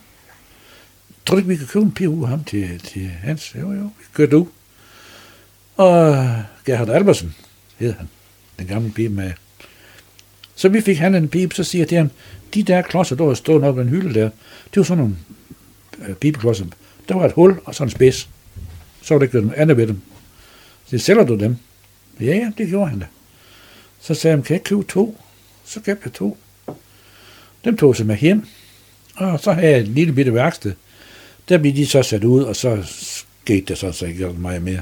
Speaker 2: tror du ikke, vi kan købe en pibe ude ham til, til Hans? Jo, jo, vi kørte du. Og Gerhard Albersen hed han, den gamle pibemand. Så vi fik han en pibe, så siger jeg til ham, de der klodser, der var stået op i en hylde der, det var sådan nogle øh, pibeklodser. Der var et hul og sådan en spids. Så var det ikke noget andet ved dem. Så sælger du dem? Ja, ja, det gjorde han da. Så sagde han, kan jeg købe to? Så købte jeg to. Dem tog sig med hjem. Og så havde jeg et lille bitte værksted. Der blev de så sat ud, og så skete det så, så ikke meget mere.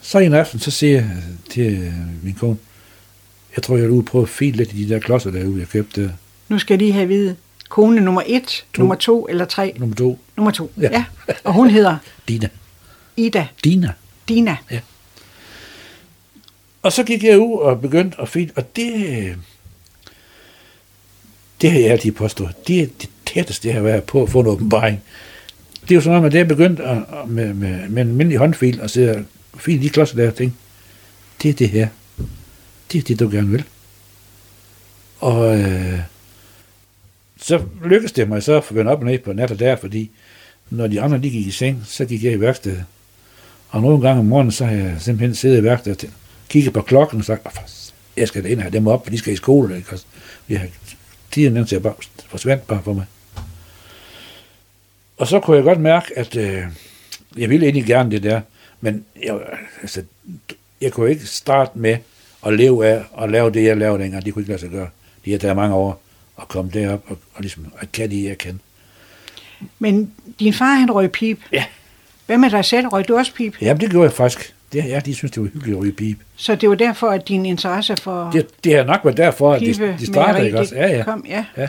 Speaker 2: Så en aften, så siger jeg til min kone, jeg tror, jeg vil ud prøve at file lidt i de der klodser derude, jeg købte.
Speaker 1: Nu skal jeg lige have at vide, kone nummer et, to. nummer to eller tre?
Speaker 2: Nummer to.
Speaker 1: Nummer to, ja. ja. Og hun hedder?
Speaker 2: Dina.
Speaker 1: Ida.
Speaker 2: Dina.
Speaker 1: Dina.
Speaker 2: Ja. Og så gik jeg ud og begyndte at file, og det, det har jeg altid påstået. Det er det tætteste, jeg har været på at få en åbenbaring. Det er jo sådan noget, med, det er begyndt at, med, med, med en almindelig håndfil og sidde og file de klodser der og tænke, det er det her. Det er det, du gerne vil. Og øh, så lykkedes det mig så at vende op og ned på nat og der, fordi når de andre lige gik i seng, så gik jeg i værkstedet. Og nogle gange om morgenen, så har jeg simpelthen siddet i værkstedet og kigget på klokken og sagt, jeg skal da ind og have dem op, for de skal i skole. Ikke? Og vi har, tiden den ser bare, forsvandt bare for mig. Og så kunne jeg godt mærke, at øh, jeg ville egentlig gerne det der, men jeg, altså, jeg kunne ikke starte med at leve af og lave det, jeg lavede dengang. Det kunne ikke lade sig gøre. De har taget mange år at komme derop og, og ligesom at kan det, jeg kan.
Speaker 1: Men din far, han røg pip.
Speaker 2: Ja.
Speaker 1: Hvad med dig selv? Røg du også pip?
Speaker 2: Jamen, det gjorde jeg faktisk. Det, ja, de synes, det var hyggeligt at ryge pip.
Speaker 1: Så det var derfor, at din interesse for
Speaker 2: Det, det har nok været derfor, at de, de startede, ikke også? Ja, ja.
Speaker 1: Kom, ja.
Speaker 2: ja.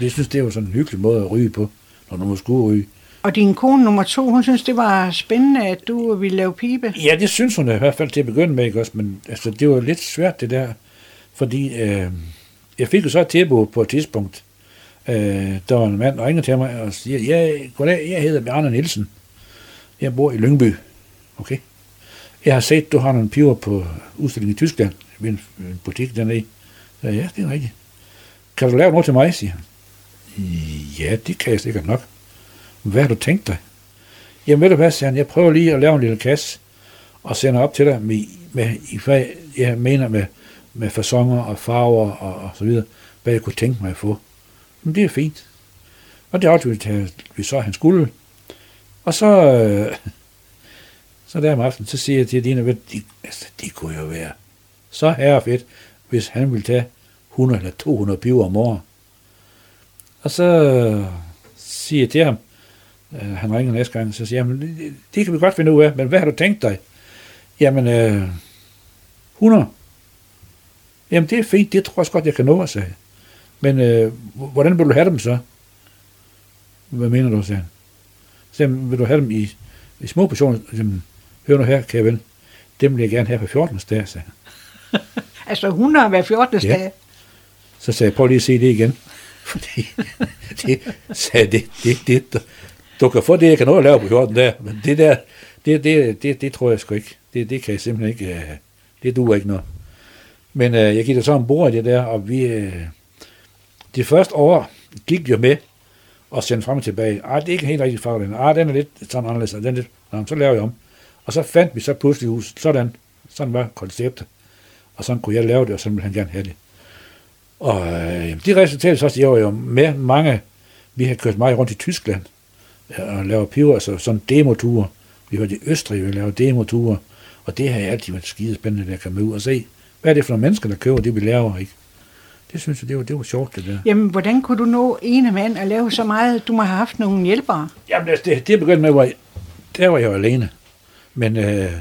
Speaker 2: Jeg synes, det var sådan en hyggelig måde at ryge på, når du må skulle.
Speaker 1: Og din kone nummer to, hun synes, det var spændende, at du ville lave pibe.
Speaker 2: Ja, det synes hun i hvert fald til at begynde med, ikke også? Men altså, det var lidt svært, det der. Fordi øh, jeg fik jo så et tilbud på et tidspunkt. Øh, der var en mand, der ringede til mig og siger, ja, goddag, jeg hedder Bjarne Nielsen. Jeg bor i Lyngby. Okay. Jeg har set, du har nogle piver på udstilling i Tyskland, ved en butik dernede. Så ja, det er rigtigt. Kan du lave noget til mig, siger han. Ja, det kan jeg sikkert nok. Hvad har du tænkt dig? Jamen ved du hvad, siger han, jeg prøver lige at lave en lille kasse, og sender op til dig med, med i fag, jeg mener med, med fasonger og farver og, og så videre, hvad jeg kunne tænke mig at få. Men det er fint. Og det aftalte vi så, han skulle. Og så, øh, så der om aftenen, så siger jeg til Dina, at de, altså, det kunne jo være så herrefedt, hvis han ville tage 100 eller 200 piver om året. Og så siger jeg til ham, øh, han ringer næste gang, så siger jeg, det, det kan vi godt finde ud af, men hvad har du tænkt dig? Jamen, øh, 100. Jamen, det er fint, det tror jeg også godt, jeg kan nå, sagde Men øh, hvordan vil du have dem så? Hvad mener du, sagde han. Så vil du have dem i, i små portioner? Jamen, hør nu her, kære ven. Dem vil jeg gerne have på 14. dag, sagde han.
Speaker 1: altså 100 hver 14. Ja. dag?
Speaker 2: Så sagde jeg, prøv lige at se det igen. Fordi det, sagde det, det, det, du, du kan få det, jeg kan nå at lave på 14 dage, men det der, det, det, det, det tror jeg sgu ikke. Det, det kan jeg simpelthen ikke, uh, det duer ikke noget. Men uh, jeg gik da så ombord i det der, og vi, uh, det første år gik jo med og sende frem og tilbage. Ah, det er ikke helt rigtigt farve, Ah, den er lidt sådan anderledes, den er lidt, Nå, så laver jeg om. Og så fandt vi så pludselig huset. Sådan, sådan var konceptet. Og sådan kunne jeg lave det, og sådan ville han gerne have det. Og øh, de resultater så, jeg var jo med mange, vi har kørt meget rundt i Tyskland, og lavet piver, altså sådan demoture. Vi var i Østrig, vi lavede demoture, og det har altid været skide spændende, at komme ud og se, hvad er det for nogle mennesker, der køber det, vi laver, ikke? Det synes jeg, det var, det var sjovt, det der.
Speaker 1: Jamen, hvordan kunne du nå ene mand at lave så meget? Du må have haft nogle hjælpere.
Speaker 2: Jamen, det, det, det begyndte med, hvor jeg, der var jeg jo alene. Men øh,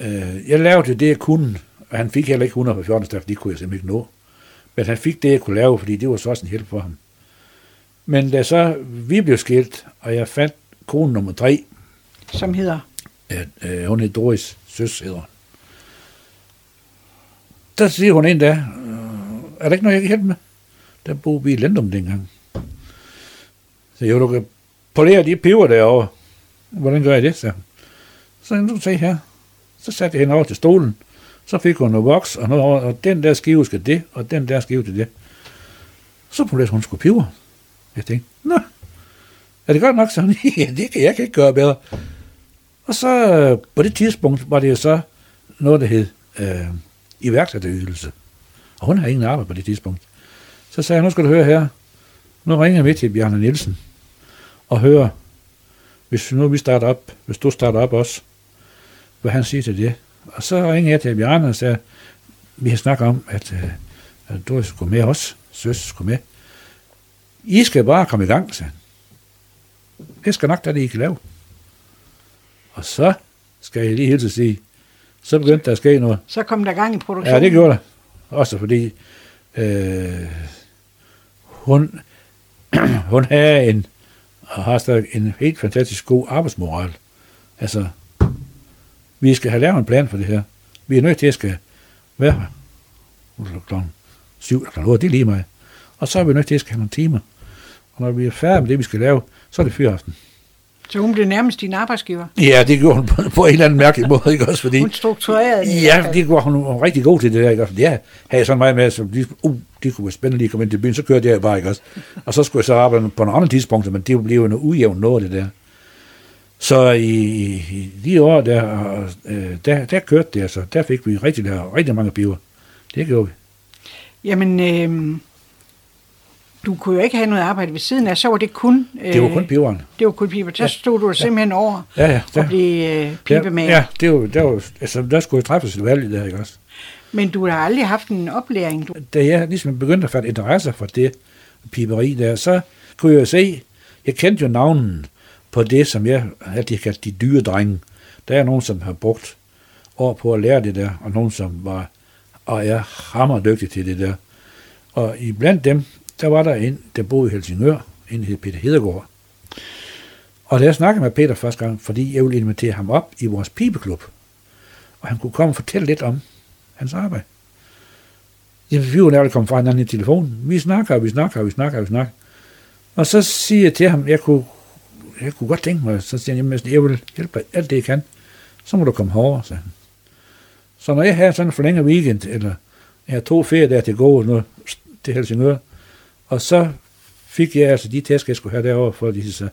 Speaker 2: øh, jeg lavede det, jeg kunne, og han fik heller ikke 100 på 14 for det kunne jeg simpelthen ikke nå. Men han fik det, jeg kunne lave, fordi det var så også en hjælp for ham. Men da så vi blev skilt, og jeg fandt kone nummer tre,
Speaker 1: Som hedder...
Speaker 2: at øh, hun hed Doris Søs hedder. Der siger hun en dag, øh, er der ikke noget, jeg kan hjælpe med? Der boede vi i Lendum dengang. Så jeg du kan polere de peber derovre. Hvordan gør jeg det, så? Så nu se her. Så satte jeg hende over til stolen. Så fik hun noget voks, og, noget, og den der skive skal det, og den der skive til det. Så polerede hun skulle piver. Jeg tænkte, nå, er det godt nok sådan? ja, det kan jeg kan ikke gøre bedre. Og så øh, på det tidspunkt var det jo så noget, der hed øh, iværksætterydelse. Og hun har ingen arbejde på det tidspunkt. Så sagde jeg, nu skal du høre her. Nu ringer jeg med til Bjarne Nielsen og hører, hvis nu vi starter op, hvis du starter op også, hvad han siger til det. Og så ringer jeg til Bjarne og sagde, vi har snakket om, at, øh, at du skulle med os, søs skulle med. I skal bare komme i gang, sagde han. Det skal nok, da det I kan lave. Og så skal jeg lige hilse sige, så begyndte der at ske noget.
Speaker 1: Så kom der gang i produktionen.
Speaker 2: Ja, det gjorde der. Også fordi øh, hun, hun havde en, og har stadig en helt fantastisk god arbejdsmoral. Altså, vi skal have lavet en plan for det her. Vi er nødt til at skal være her. Er klokken syv eller klokken otte, det er lige mig. Og så er vi nødt til at skal have nogle timer. Og når vi er færdige med det, vi skal lave, så er det fyraften.
Speaker 1: Så hun blev nærmest din arbejdsgiver.
Speaker 2: Ja, det gjorde hun på, på en eller anden mærkelig måde, ikke også? Fordi,
Speaker 1: Hun strukturerede det.
Speaker 2: Ja, det var hun var rigtig god til det der, ikke også? Ja, havde jeg sådan meget med, så de, uh, det kunne være spændende lige at komme ind til byen, så kørte jeg bare, ikke også? Og så skulle jeg så arbejde på nogle andre tidspunkter, men det blev jo noget ujævnt noget, det der. Så i, i, de år der, og, øh, der, der kørte det, altså. Der fik vi rigtig, rigtig mange biver. Det gjorde vi.
Speaker 1: Jamen, øh, du kunne jo ikke have noget arbejde ved siden af, så var det kun... Øh,
Speaker 2: Det var kun piberen.
Speaker 1: Det var kun piber. Der stod du simpelthen over
Speaker 2: Ja, ja.
Speaker 1: og
Speaker 2: Der,
Speaker 1: blev øh, pibemager.
Speaker 2: ja, det var, der, var, altså, der skulle jeg træffes et valg der, ikke også?
Speaker 1: Men du har aldrig haft en oplæring. Du,
Speaker 2: da jeg ligesom begyndte at fatte interesse for det piberi der, så kunne jeg jo se, jeg kendte jo navnen på det, som jeg altid kaldte de dyre drenge. Der er nogen, som har brugt år på at lære det der, og nogen, som var og er hammerdygtige til det der. Og i blandt dem, der var der en, der boede i Helsingør, en hed Peter Hedegaard. Og da jeg snakkede med Peter første gang, fordi jeg ville invitere ham op i vores pibeklub, og han kunne komme og fortælle lidt om hans arbejde. Jamen, vi var nærmest kommet fra hinanden i telefonen. Vi snakker, og vi snakker, og vi snakker, og vi snakker. Og så siger jeg til ham, jeg kunne, jeg kunne godt tænke mig, så siger han, jamen, altså, jeg vil hjælpe dig alt det, jeg kan. Så må du komme herover, sagde han. Så når jeg har sådan en forlænget weekend, eller jeg har to ferier der til gå nu, til Helsingør, og så fik jeg altså de tæsk, jeg skulle have derovre, for de så,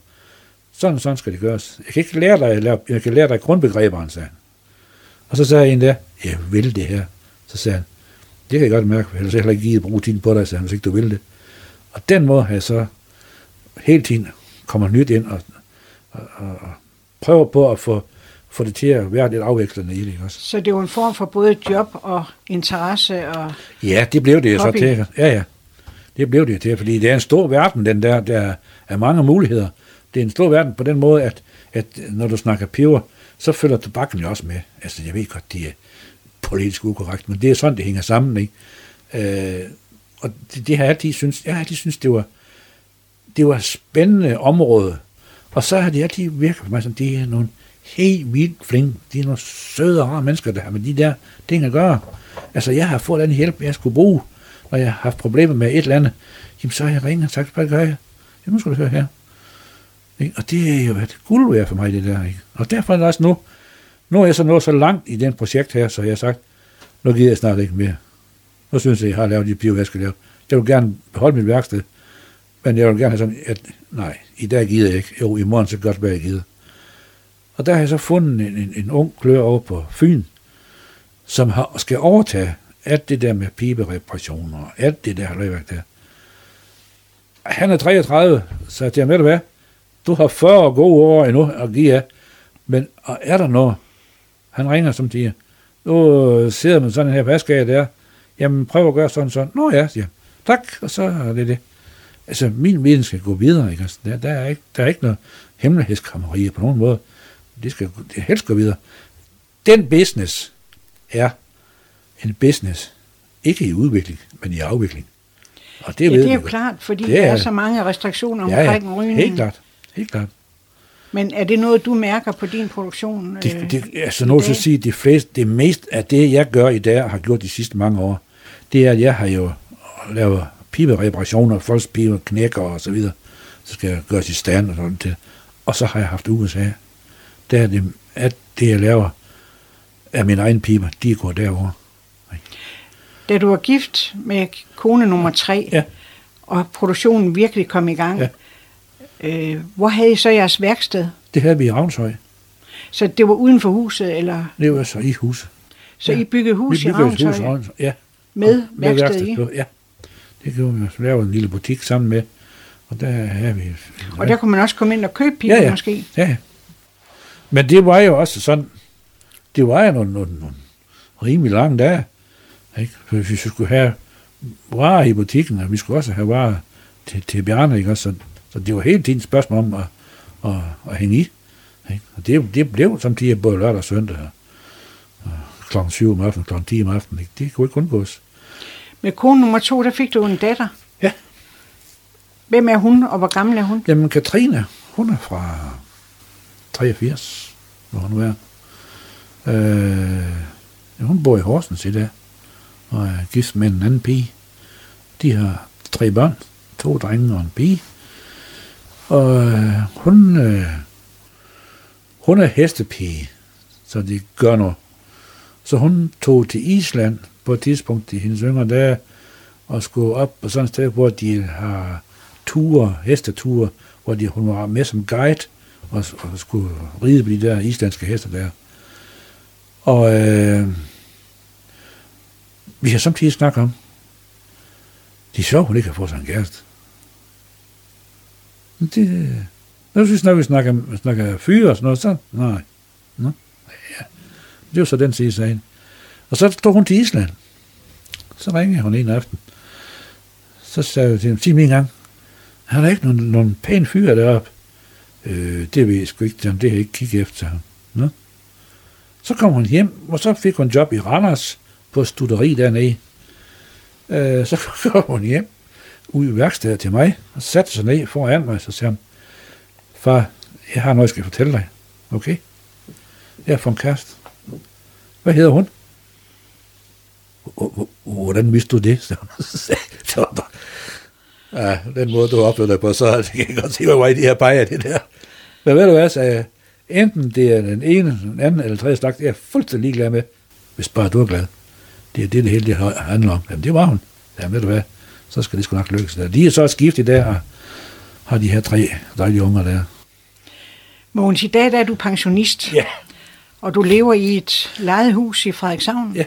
Speaker 2: sådan sådan skal det gøres. Jeg kan ikke lære dig, jeg, jeg kan lære dig grundbegreberne, sagde han. Og så sagde jeg en der, jeg vil det her. Så sagde han, det kan jeg godt mærke, ellers jeg heller ikke givet bruge tiden på dig, sagde han, hvis ikke du vil det. Og den måde har jeg så hele tiden kommer nyt ind og, og, og, og prøver på at få, få det til at være lidt afvekslende i det, også?
Speaker 1: så det var en form for både job og interesse. Og,
Speaker 2: Ja, det blev det jo så
Speaker 1: Hobby.
Speaker 2: til. Ja, ja. Det blev det til, fordi det er en stor verden, den der, der er mange muligheder. Det er en stor verden på den måde, at, at når du snakker peber, så følger tobakken jo også med. Altså, jeg ved godt, det er politisk ukorrekt, men det er sådan, det hænger sammen, ikke? Øh, og det, det har jeg altid synes, jeg har altid synes, det var, det var et spændende område. Og så har de altid virket for mig som, det er nogle helt vildt flinke, de er nogle søde og rare mennesker, der har med de der ting at gøre. Altså, jeg har fået den hjælp, jeg skulle bruge, når jeg har haft problemer med et eller andet. Jamen, så har jeg ringet og sagt, hvad gør jeg? Jamen, nu skal du høre her. Ikke? Og det er jo et guld værd for mig, det der. Ikke? Og derfor er det også nu, nu er jeg så nået så langt i den projekt her, så jeg har sagt, nu gider jeg snart ikke mere. Nu synes jeg, jeg har lavet de piver, jeg skal lave. Jeg vil gerne beholde mit værksted, men jeg vil gerne have sådan, at nej, i dag gider jeg ikke. Jo, i morgen så godt hvad jeg gider. Og der har jeg så fundet en, en, en ung klør over på Fyn, som har, skal overtage alt det der med pibereparationer og alt det der halvværk der. Han er 33, så jeg med hvad? Du har 40 gode år endnu at give af, men og er der noget? Han ringer som siger, nu sidder man sådan her, hvad skal jeg der? Jamen, prøv at gøre sådan sådan. Nå ja, siger. Tak, og så er det det. Altså, min viden skal gå videre, ikke? Altså, der, der, er ikke, der er ikke noget hemmelighedskrammeri på nogen måde. Det skal det helst gå videre. Den business er en business, ikke i udvikling, men i afvikling.
Speaker 1: Og det, ja, det er jo det. klart, fordi det er, der er så mange restriktioner omkring
Speaker 2: ja, ja, rygning. helt klart. Helt klart.
Speaker 1: Men er det noget, du mærker på din produktion?
Speaker 2: Det, øh, det, altså noget at sige, det, flest, det mest af det, jeg gør i dag, og har gjort de sidste mange år, det er, at jeg har jo lavet pibereparationer, folks piber knækker og så videre. Så skal jeg gøre i stand og sådan til. Og så har jeg haft USA. Der er det, at det, jeg laver af min egen piber, de går derover.
Speaker 1: Da du var gift med kone nummer tre,
Speaker 2: ja.
Speaker 1: og produktionen virkelig kom i gang, ja. øh, hvor havde I så jeres værksted?
Speaker 2: Det havde vi i Ravnshøj.
Speaker 1: Så det var uden for huset, eller?
Speaker 2: Det var så i huset.
Speaker 1: Så ja. I byggede hus vi byggede i Ravnshøj? Hus i Ravnshøj,
Speaker 2: ja.
Speaker 1: Med, med værksted i?
Speaker 2: Ja, det gjorde vi. Så lavede en lille butik sammen med, og der havde vi...
Speaker 1: Ja. Og der kunne man også komme ind og købe piber
Speaker 2: ja, ja.
Speaker 1: måske?
Speaker 2: Ja, Men det var jo også sådan, det var jo nogle, nogle, nogle rimelig lange dage. Ikke? For hvis vi skulle have varer i butikken, og vi skulle også have varer til, til Bjarne, ikke? Så, så det var hele tiden et spørgsmål om at, at, at hænge i. Ikke? Og det, det blev samtidig både lørdag og søndag. Og klokken 7 om aftenen, klokken 10 om aftenen. Ikke? Det kunne ikke undgås.
Speaker 1: Med kone nummer to, der fik du en datter.
Speaker 2: Ja.
Speaker 1: Hvem er hun, og hvor gammel er hun?
Speaker 2: Jamen, Katrine, hun er fra 83, hvor hun er. Øh, hun bor i Horsens i dag og er gift med en anden pige. De har tre børn, to drenge og en pige. Og øh, hun, øh, hun er hestepige, så de gør noget. Så hun tog til Island på et tidspunkt i hendes yngre dage, og skulle op på sådan et sted, hvor de har ture, hesteture, hvor de, hun var med som guide, og, og skulle ride på de der islandske heste der. Og øh, vi har samtidig snakket om, det er sjovt, hun ikke har fået sig en kæreste. Men det, når vi snakker, vi snakker, snakker fyre og sådan noget, så nej. Nå, ja. Det er jo så den side af sagen. Og så tog hun til Island. Så ringede hun en aften. Så sagde jeg til ham, sig mig en gang, han er ikke nogen, nogen pæn fyr deroppe? Øh, det ved jeg sgu ikke, det har jeg ikke kigget efter ham. Nå? Så kom hun hjem, og så fik hun job i Randers, på studeri dernede. Øh, så kom hun hjem ud i værkstedet til mig, og satte sig ned foran mig, så sagde han, far, jeg har noget, jeg skal fortælle dig. Okay? Jeg har fået en kæreste. Hvad hedder hun? Hvordan vidste du det? Så var der, ja, den måde, du opførte dig på, så jeg kan godt se, hvor i de her peger det der. Men ved du hvad, sagde jeg, enten det er den ene, den anden eller tredje slags, det er jeg fuldstændig ligeglad med, hvis bare du er glad. Det er det, det hele det handler om. Jamen, det var hun. Ja, ved du hvad, så skal det sgu nok lykkes. Der. De er så skiftet der, og har de her tre dejlige unger der.
Speaker 1: Mogens, i dag der er du pensionist.
Speaker 2: Ja.
Speaker 1: Og du lever i et lejet hus i Frederikshavn.
Speaker 2: Ja.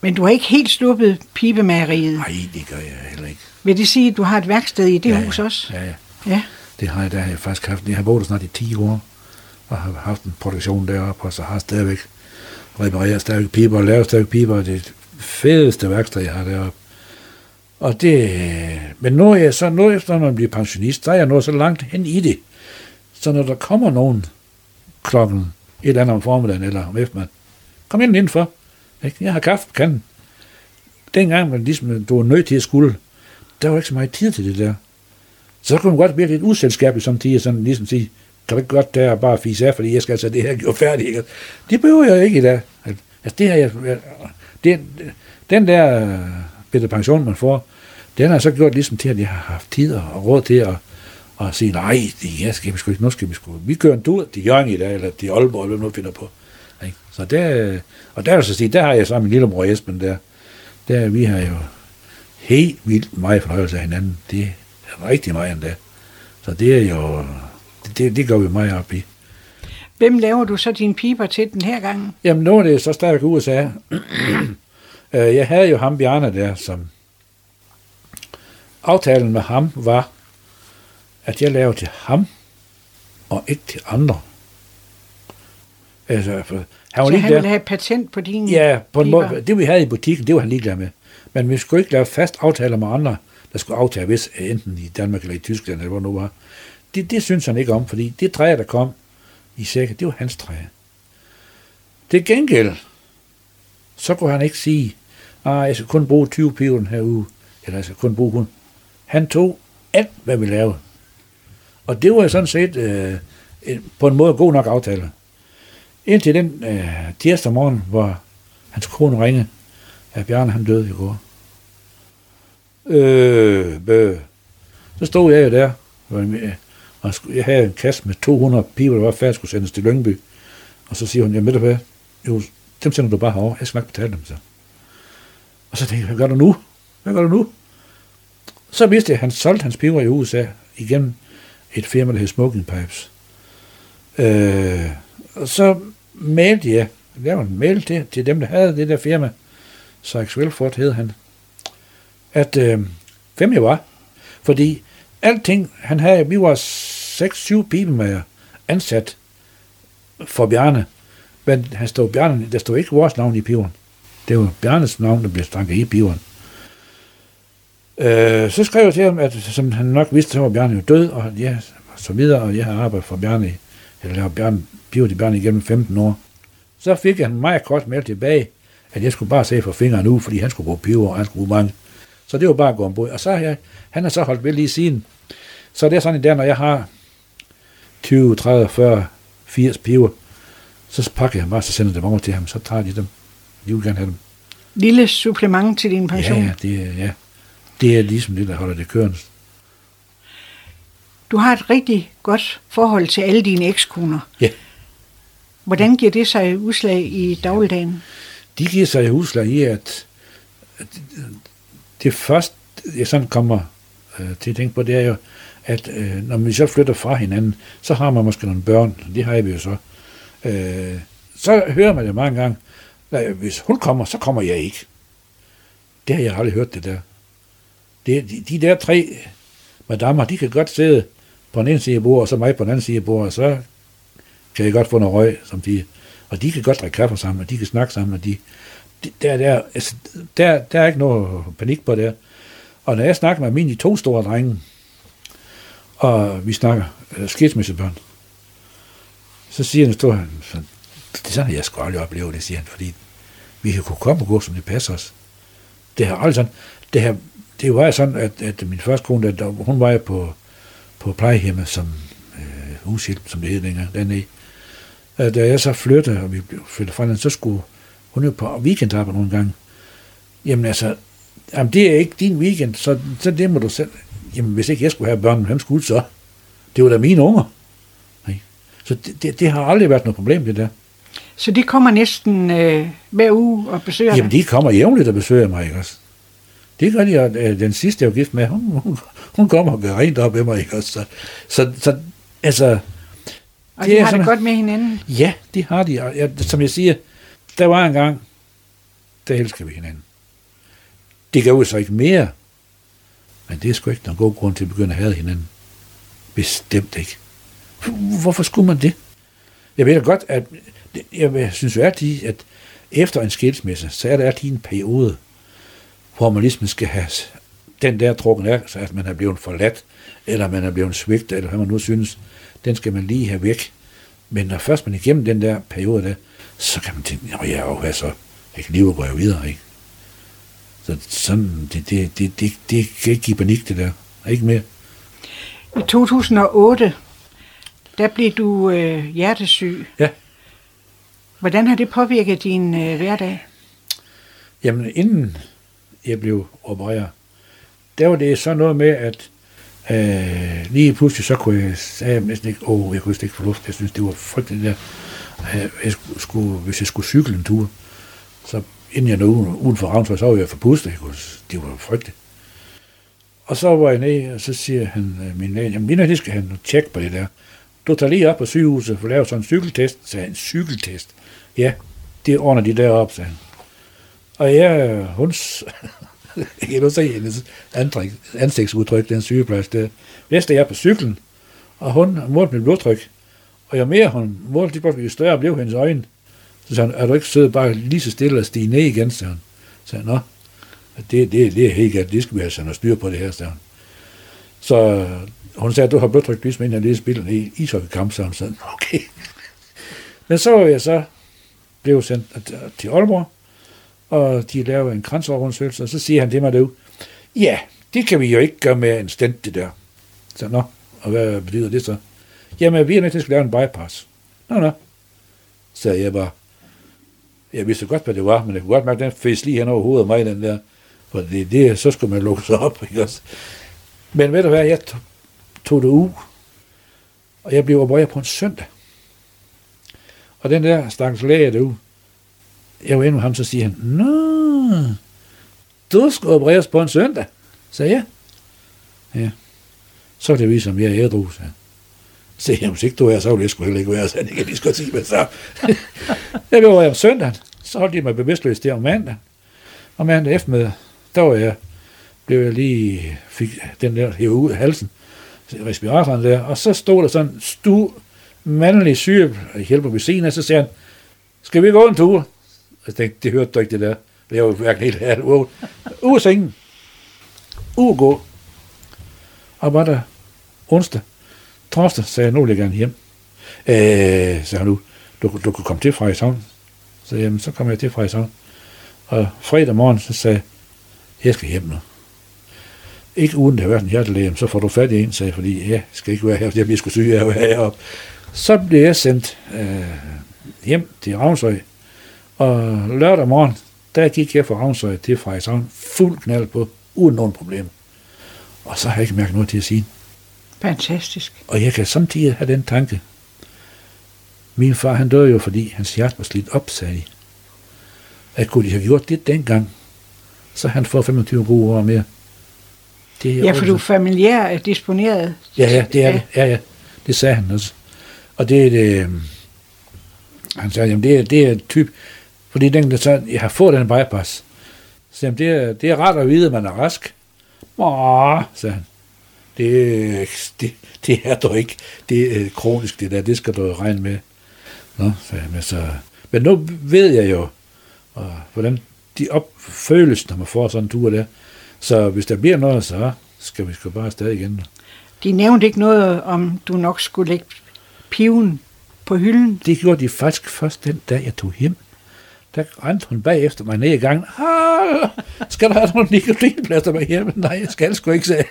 Speaker 1: Men du har ikke helt sluppet pibemageriet.
Speaker 2: Nej, det gør jeg heller ikke.
Speaker 1: Vil det sige, at du har et værksted i det
Speaker 2: ja,
Speaker 1: hus også?
Speaker 2: Ja, ja.
Speaker 1: ja.
Speaker 2: Det har jeg, der har jeg faktisk haft. Jeg har boet der snart i 10 år, og har haft en produktion deroppe, og så har jeg stadigvæk reparerer stadig piber og laver stadig piber. Det er det fedeste værksted, jeg har deroppe. Og det, men nu er jeg så, nu efter når man bliver pensionist, så er jeg nået så langt hen i det. Så når der kommer nogen klokken et eller andet om formiddagen eller om eftermiddagen, kom ind indenfor. Ikke? Jeg har kaffe på kanden. Dengang man ligesom, du var nødt til at skulle, der var ikke så meget tid til det der. Så kunne man godt blive lidt som samtidig, sådan ligesom sige, kan du ikke godt der bare fise af, fordi jeg skal altså det her gjort færdigt. Ikke? Det behøver jeg ikke i dag. Altså, det her, jeg, øh, det, den der øh, bedre pension, man får, den har så gjort ligesom til, at jeg har haft tid og råd til at, at sige, nej, det ja, skal vi sgu ikke, nu skal vi sgu, vi kører en tur til Jørgen i dag, eller til Aalborg, eller nu finder på. Ikke? Så der, og der, så sige, der har jeg så min lille mor Esben der, der vi har jo helt vildt meget fornøjelse af hinanden. Det er rigtig meget endda. Så det er jo, det, det går vi meget op i.
Speaker 1: Hvem laver du så dine piber til den her gang?
Speaker 2: Jamen, nu er det så stadig USA. Øh, jeg havde jo ham, Bjarne, der, som... Aftalen med ham var, at jeg lavede til ham, og ikke til andre.
Speaker 1: Altså, for, han var så han ville have patent på dine
Speaker 2: Ja, på en måde. Det vi havde i butikken, det var han ligeglad med. Men vi skulle ikke lave fast aftaler med andre, der skulle aftage hvis enten i Danmark eller i Tyskland, eller hvor nu var det, det synes han ikke om, fordi det træ, der kom i sækken, det var hans træ. Det gengæld, så kunne han ikke sige, at ah, jeg skal kun bruge 20 piver den her uge, eller jeg skal kun bruge 100. Han tog alt, hvad vi lavede. Og det var jo sådan set øh, på en måde god nok aftale. Indtil den øh, tirsdag morgen, hvor hans kone ringede, at Bjarne han døde i går. Øh, bøh. Så stod jeg jo der, øh, og jeg havde en kasse med 200 piber, der var færdig, skulle sendes til Lyngby. Og så siger hun, jamen ved du hvad, jo, dem sender du bare herover, jeg skal nok betale dem så. Og så tænkte jeg, hvad gør du nu? Hvad gør du nu? Så vidste jeg, at han solgte hans piber i USA igennem et firma, der hed Smoking Pipes. Øh, og så mailede jeg, lavede en mail til, til dem, der havde det der firma, Sykes Wilford hed han, at øh, hvem jeg var. Fordi alting, han havde, vi var 6-7 pibemager ansat for Bjarne. Men han stod Bjarne, der stod ikke vores navn i piveren. Det var Bjarnes navn, der blev stanket i piveren. Øh, så skrev jeg til ham, at som han nok vidste, så var Bjarne jo død, og ja, så videre, og jeg har arbejdet for Bjarne, eller lavet Bjarne, pivet i Bjarne igennem 15 år. Så fik jeg en meget kort mail tilbage, at jeg skulle bare se for fingeren nu, fordi han skulle bruge piver, og han skulle bruge mange. Så det var bare at gå ombord. Og så har jeg, han har så holdt ved lige siden. Så det er sådan, der, når jeg har 20, 30, 40, 80 piver, så pakker jeg dem bare, så sender dem over til ham, så tager de dem. De vil gerne have dem.
Speaker 1: Lille supplement til din pension?
Speaker 2: Ja, det er, ja. det er ligesom det, der holder det kørende.
Speaker 1: Du har et rigtig godt forhold til alle dine ekskoner.
Speaker 2: Ja.
Speaker 1: Hvordan giver det sig udslag i dagligdagen?
Speaker 2: De giver sig udslag i, at, det første, jeg sådan kommer øh, til at tænke på, det er jo, at øh, når vi så flytter fra hinanden, så har man måske nogle børn, det har vi jo så. Øh, så hører man det mange gange, at hvis hun kommer, så kommer jeg ikke. Det har jeg aldrig hørt det der. Det, de, de der tre madammer, de kan godt sidde på den ene side af bordet, og så mig på den anden side af bordet, og så kan jeg godt få noget røg, som de, og de kan godt drikke kaffe sammen, og de kan snakke sammen, og de, der, der, altså, der, der er ikke noget panik på det. Og når jeg snakker med mine to store drenge, og vi snakker øh, skilsmissebørn, så siger han, store, han, det er sådan, jeg skal aldrig opleve det, siger han, fordi vi kan kunne komme og gå, som det passer os. Det har aldrig sådan, det, her, det var sådan, at, at min første kone, der, hun var jo på, på plejehjemmet som øh, hushjælp, som det hed dengang, dernede. Da jeg så flyttede, og vi flyttede fra den, så skulle hun er på weekendarbejde nogle gange. Jamen altså, jamen, det er ikke din weekend, så, så det må du selv. Jamen, hvis ikke jeg skulle have børn, hvem skulle så? Det var da mine unger. Nej. Så det, det, det, har aldrig været noget problem, det der.
Speaker 1: Så de kommer næsten øh, hver uge og besøger
Speaker 2: Jamen, de kommer jævnligt og besøger mig, ikke også? Det gør de, og øh, den sidste, jeg var gift med, hun, hun, hun kommer og gør rent op med mig, ikke også? Så, så, så altså...
Speaker 1: Og de har sådan, det godt med hinanden?
Speaker 2: Ja, det har de. Og jeg, som jeg siger, der var en gang, der elsker vi hinanden. Det gør jo så ikke mere, men det er sgu ikke nogen god grund til at begynde at have hinanden. Bestemt ikke. Hvorfor skulle man det? Jeg ved da godt, at jeg synes jo altid, at efter en skilsmisse, så er der altid en periode, hvor man ligesom skal have den der trukken af, så at man er blevet forladt, eller man er blevet svigtet, eller hvad man nu synes, den skal man lige have væk. Men når først man er igennem den der periode der, så kan man tænke, at jeg er jo så, jeg kan lige gå videre, ikke? Så sådan, det, det, det, det, det kan ikke give panik, det der. Ikke mere.
Speaker 1: I 2008, der blev du øh, hjertesyg.
Speaker 2: Ja.
Speaker 1: Hvordan har det påvirket din øh, hverdag?
Speaker 2: Jamen, inden jeg blev opereret, der var det så noget med, at øh, lige pludselig så kunne jeg, sagde jeg næsten ikke, åh, jeg kunne ikke få luft. Jeg synes, det var frygteligt der øh, jeg skulle, hvis jeg skulle cykle en tur, så inden jeg nåede uden for Ravnsvej, så var jeg forpustet. Jeg kunne, det var frygteligt. Og så var jeg nede, og så siger han, øh, min læge, jamen det skal han tjekke på det der. Du tager lige op på sygehuset for at lave sådan en cykeltest. Så sagde han, en cykeltest? Ja, det ordner de deroppe, sagde han. Og jeg, øh, hun, jeg kan du se hendes ansigtsudtryk, den sygeplejerske der. Næste er på cyklen, og hun målte mit blodtryk. Og jo mere hun målte, det jo større blev hendes øjne. Så sagde han, er du ikke sød bare lige så stille og stige ned igen, sagde hun. Så sagde han, nå, det, det, det er helt galt, det skal vi have sådan noget styr på det her, sagde hun. Så hun sagde, du har blodtryk ligesom inden jeg lige spillet i ishockeykamp, sagde hun sagde, okay. Men så var jeg så blev sendt til Aalborg, og de laver en kransoverundersøgelse, og så siger han det mig derude, ja, det kan vi jo ikke gøre med en stent, det der. Så nå, og hvad betyder det så? Jamen, vi er nødt til at lave en bypass. Nå, nå, Så jeg bare. Jeg vidste godt, hvad det var, men jeg kunne godt mærke, at den fæs lige hen over hovedet af mig, den der. For det, det, så skulle man lukke sig op, ikke også? Men ved du hvad, jeg tog, tog det ud, og jeg blev opereret på en søndag. Og den der stakkels læge derude, jeg var inde med ham, så siger han, Nå, du skal opereres på en søndag. sagde ja. Ja. Så er det vi, som jeg er ædru, sagde Se, hvis ikke du er, så ville jeg sgu heller ikke være, så det kan lige godt sige, men så. jeg blev om søndagen, så holdt de mig bevidstløs der om mandag. Og mandag eftermiddag, der var jeg, blev jeg lige, fik den der hævet ud af halsen, respiratoren der, og så stod der sådan stu, mandlig syge hjælper ved siden af, så siger han, skal vi gå en tur? Altså, jeg tænkte, det hørte du ikke det der. Det var jo hverken helt halvt. Ud af sengen. Uge gå. Og var der onsdag. Torsdag sagde jeg, nu vil jeg gerne hjem. Øh, sagde han nu, du, du kunne komme til Frederikshavn. Så jamen, så kom jeg til Frederikshavn. Og fredag morgen, så sagde jeg, jeg skal hjem nu. Ikke uden det har været en hjertelæge, så får du fat i en, sagde fordi jeg skal ikke være her, fordi jeg bliver sgu syg af at være heroppe. Så blev jeg sendt øh, hjem til Ravnsøj, og lørdag morgen, der gik jeg fra Ravnsøj til Frederikshavn fuld knald på, uden nogen problem. Og så har jeg ikke mærket noget til at sige.
Speaker 1: Fantastisk.
Speaker 2: Og jeg kan samtidig have den tanke. Min far, han døde jo, fordi hans hjerte var slidt op, sagde de. At kunne de have gjort det dengang, så han får 25 gode år mere.
Speaker 1: Det er ja, for du er familiær disponeret.
Speaker 2: Ja, ja, det er ja. det. Ja, ja. Det sagde han også. Og det er det, øhm, han sagde, jamen det er, det er en type, fordi den, der så, jeg har fået den bypass. Så jamen, det, er, det er rart at vide, at man er rask. Åh, sagde han. Det, det, det er dog ikke, det er kronisk det der, det skal du regne med. Nå, sagde jeg, men, så, men nu ved jeg jo, og hvordan de opføles, når man får sådan en tur der. Så hvis der bliver noget, så skal vi sgu bare stadig igen.
Speaker 1: De nævnte ikke noget om, du nok skulle lægge piven på hylden?
Speaker 2: Det gjorde de faktisk først den dag, jeg tog hjem. Der rendte hun bagefter mig ned i gangen. Ah, skal der have nogle nikotinplaster med hjemme? Nej, jeg skal sgu ikke, sagde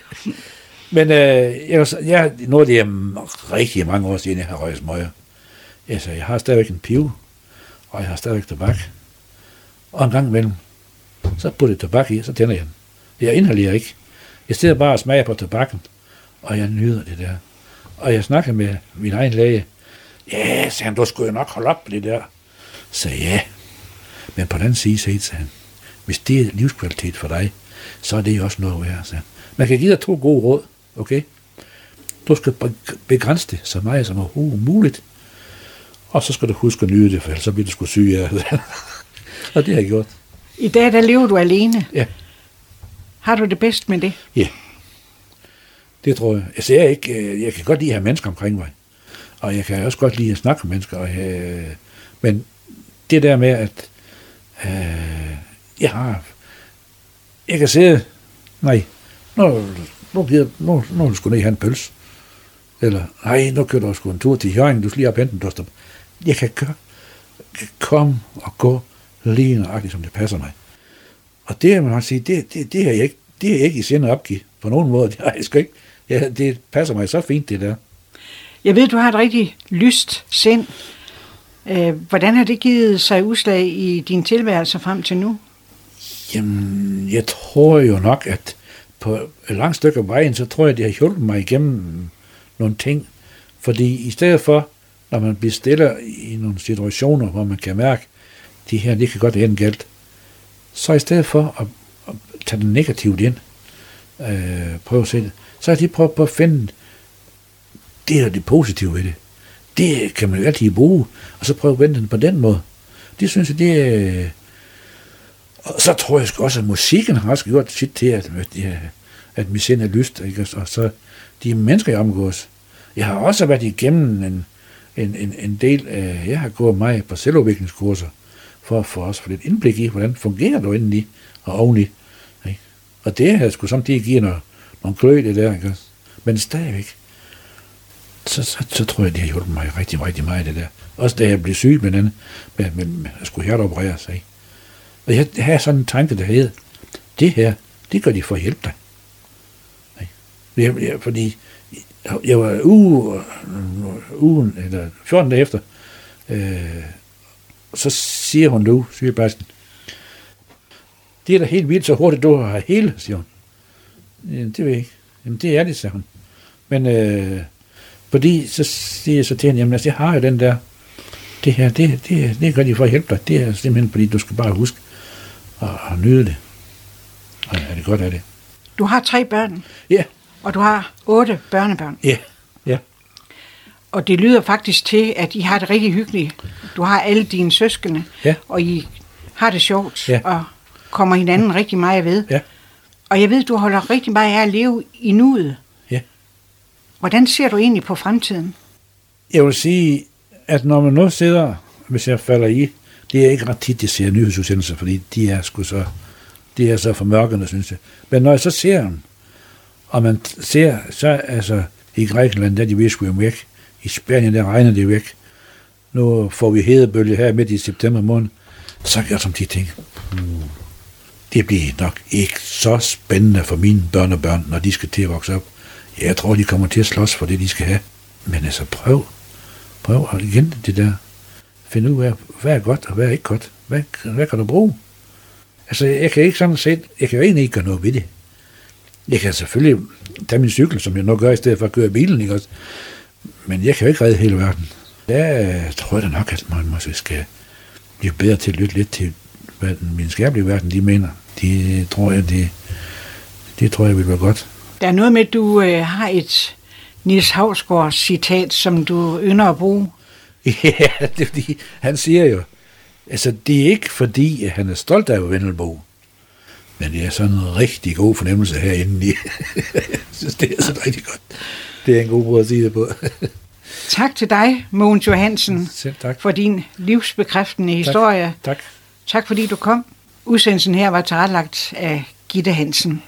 Speaker 2: Men øh, jeg, jeg, nu er det rigtig mange år siden, jeg har røget smøger. Jeg sagde, jeg har stadigvæk en piv, og jeg har stadigvæk tobak. Og en gang imellem, så putter jeg tobak i, så tænder jeg den. Jeg inhalerer ikke. Jeg sidder bare og smager på tobakken, og jeg nyder det der. Og jeg snakker med min egen læge. Ja, sagde han, du skulle jo nok holde op med det der. Så ja. Men på den side, sagde han, hvis det er livskvalitet for dig, så er det jo også noget værd. Så. Man kan give dig to gode råd, okay? Du skal begrænse det så meget som overhovedet muligt. Og så skal du huske at nyde det, for ellers så bliver du sgu syg af det. og det har jeg gjort.
Speaker 1: I dag, der lever du alene.
Speaker 2: Ja.
Speaker 1: Har du det bedst med det?
Speaker 2: Ja. Det tror jeg. Altså, jeg, ikke, øh, jeg kan godt lide at have mennesker omkring mig. Og jeg kan også godt lide at snakke med mennesker. Og, øh, men det der med, at øh, jeg har... Jeg kan sige, nej, nu, nu, bliver, nu, nu du ned have en pøls. Eller, nej, nu kører du sgu en tur til Jørgen, du skal lige op hente en Jeg kan, gøre, kan komme og gå lige nøjagtigt, som det passer mig. Og det, man sige, det, det, det, er jeg ikke, det er jeg ikke i sinde at opgive på nogen måde. Det, jeg skal ikke, ja, det passer mig så fint, det der.
Speaker 1: Jeg ved, du har et rigtig lyst sind. Øh, hvordan har det givet sig udslag i din tilværelse frem til nu?
Speaker 2: Jamen, jeg tror jo nok, at på et langt stykke af vejen, så tror jeg, det har hjulpet mig igennem nogle ting. Fordi i stedet for, når man bliver stille i nogle situationer, hvor man kan mærke, at de her, det kan godt ende galt, så i stedet for at, at tage det negativt ind, øh, prøve at se det, så har de prøvet på at finde det er det positive ved det. Det kan man jo altid bruge, og så prøve at vende den på den måde. Det synes jeg, det er... Og så tror jeg også, at musikken har også gjort sit til, at, at øh, mit sind er lyst, ikke? og så de mennesker, jeg omgås. Jeg har også været igennem en, en, en, en del af, jeg har gået mig på selvudviklingskurser, for at få os for lidt indblik i, hvordan fungerer du indeni og oveni. Ikke? Og det har sgu samtidig givet noget, nogle klø det der, ikke? Men stadigvæk, så, så, så tror jeg, det har hjulpet mig rigtig, rigtig meget, det der. Også da jeg blev syg med den, med, med, med at skulle hjerteoperere sig. Og jeg har sådan en tanke, der hedder, det her, det gør de for at hjælpe dig. Jeg, jeg, fordi jeg var uge, ugen, eller 14 dage efter, øh, så siger hun nu, sygeplejersken, det er da helt vildt, så hurtigt du har hele, siger hun. Jamen, det ved jeg ikke. Jamen, det er det, siger hun. Men øh, fordi, så siger jeg så til hende, jamen, altså, jeg har jo den der, det her, det, det, det gør de for at hjælpe dig. Det er simpelthen, fordi du skal bare huske at, at nyde det. Og er det godt af det.
Speaker 1: Du har tre børn,
Speaker 2: Ja,
Speaker 1: og du har otte børnebørn.
Speaker 2: ja, ja.
Speaker 1: Og det lyder faktisk til, at I har det rigtig hyggeligt. Du har alle dine søskende,
Speaker 2: Ja.
Speaker 1: og I har det sjovt,
Speaker 2: Ja.
Speaker 1: og kommer hinanden rigtig meget ved.
Speaker 2: Ja.
Speaker 1: Og jeg ved, du holder rigtig meget af at leve i nuet. Hvordan ser du egentlig på fremtiden?
Speaker 2: Jeg vil sige, at når man nu sidder, hvis jeg falder i, det er ikke ret tit, jeg ser nyhedsudsendelser, fordi de er sgu så, de er så formørkende, synes jeg. Men når jeg så ser dem, og man ser, så altså, i Grækenland, der er de ved at skulle væk. I Spanien, der regner det væk. Nu får vi hedebølge her midt i september måned. Så gør jeg som de ting. Hmm. Det bliver nok ikke så spændende for mine børn og børn, når de skal til at vokse op. Jeg tror, de kommer til at slås for det, de skal have. Men altså, prøv. Prøv at igen det der. Find ud af, hvad er godt, og hvad er ikke godt. Hvad, hvad kan du bruge? Altså, jeg kan ikke sådan set, jeg kan jo egentlig ikke gøre noget ved det. Jeg kan selvfølgelig tage min cykel, som jeg nok gør, i stedet for at køre bilen, ikke også? Men jeg kan jo ikke redde hele verden. Der tror jeg da nok, at man måske skal blive bedre til at lytte lidt til, hvad den videnskabelige verden, de mener. De tror jeg, det, det tror jeg vil være godt.
Speaker 1: Der er noget med, at du øh, har et Nils Havsgaard citat, som du ynder at bruge.
Speaker 2: Ja, det er fordi, han siger jo, altså det er ikke fordi, at han er stolt af Vendelbo, men det er sådan en rigtig god fornemmelse herinde i. jeg synes, det er så rigtig godt. Det er en god måde at sige det på.
Speaker 1: Tak til dig, Mogens Johansen,
Speaker 2: Selv tak.
Speaker 1: for din livsbekræftende historie.
Speaker 2: Tak.
Speaker 1: Tak fordi du kom. Udsendelsen her var tilrettelagt af Gitte Hansen.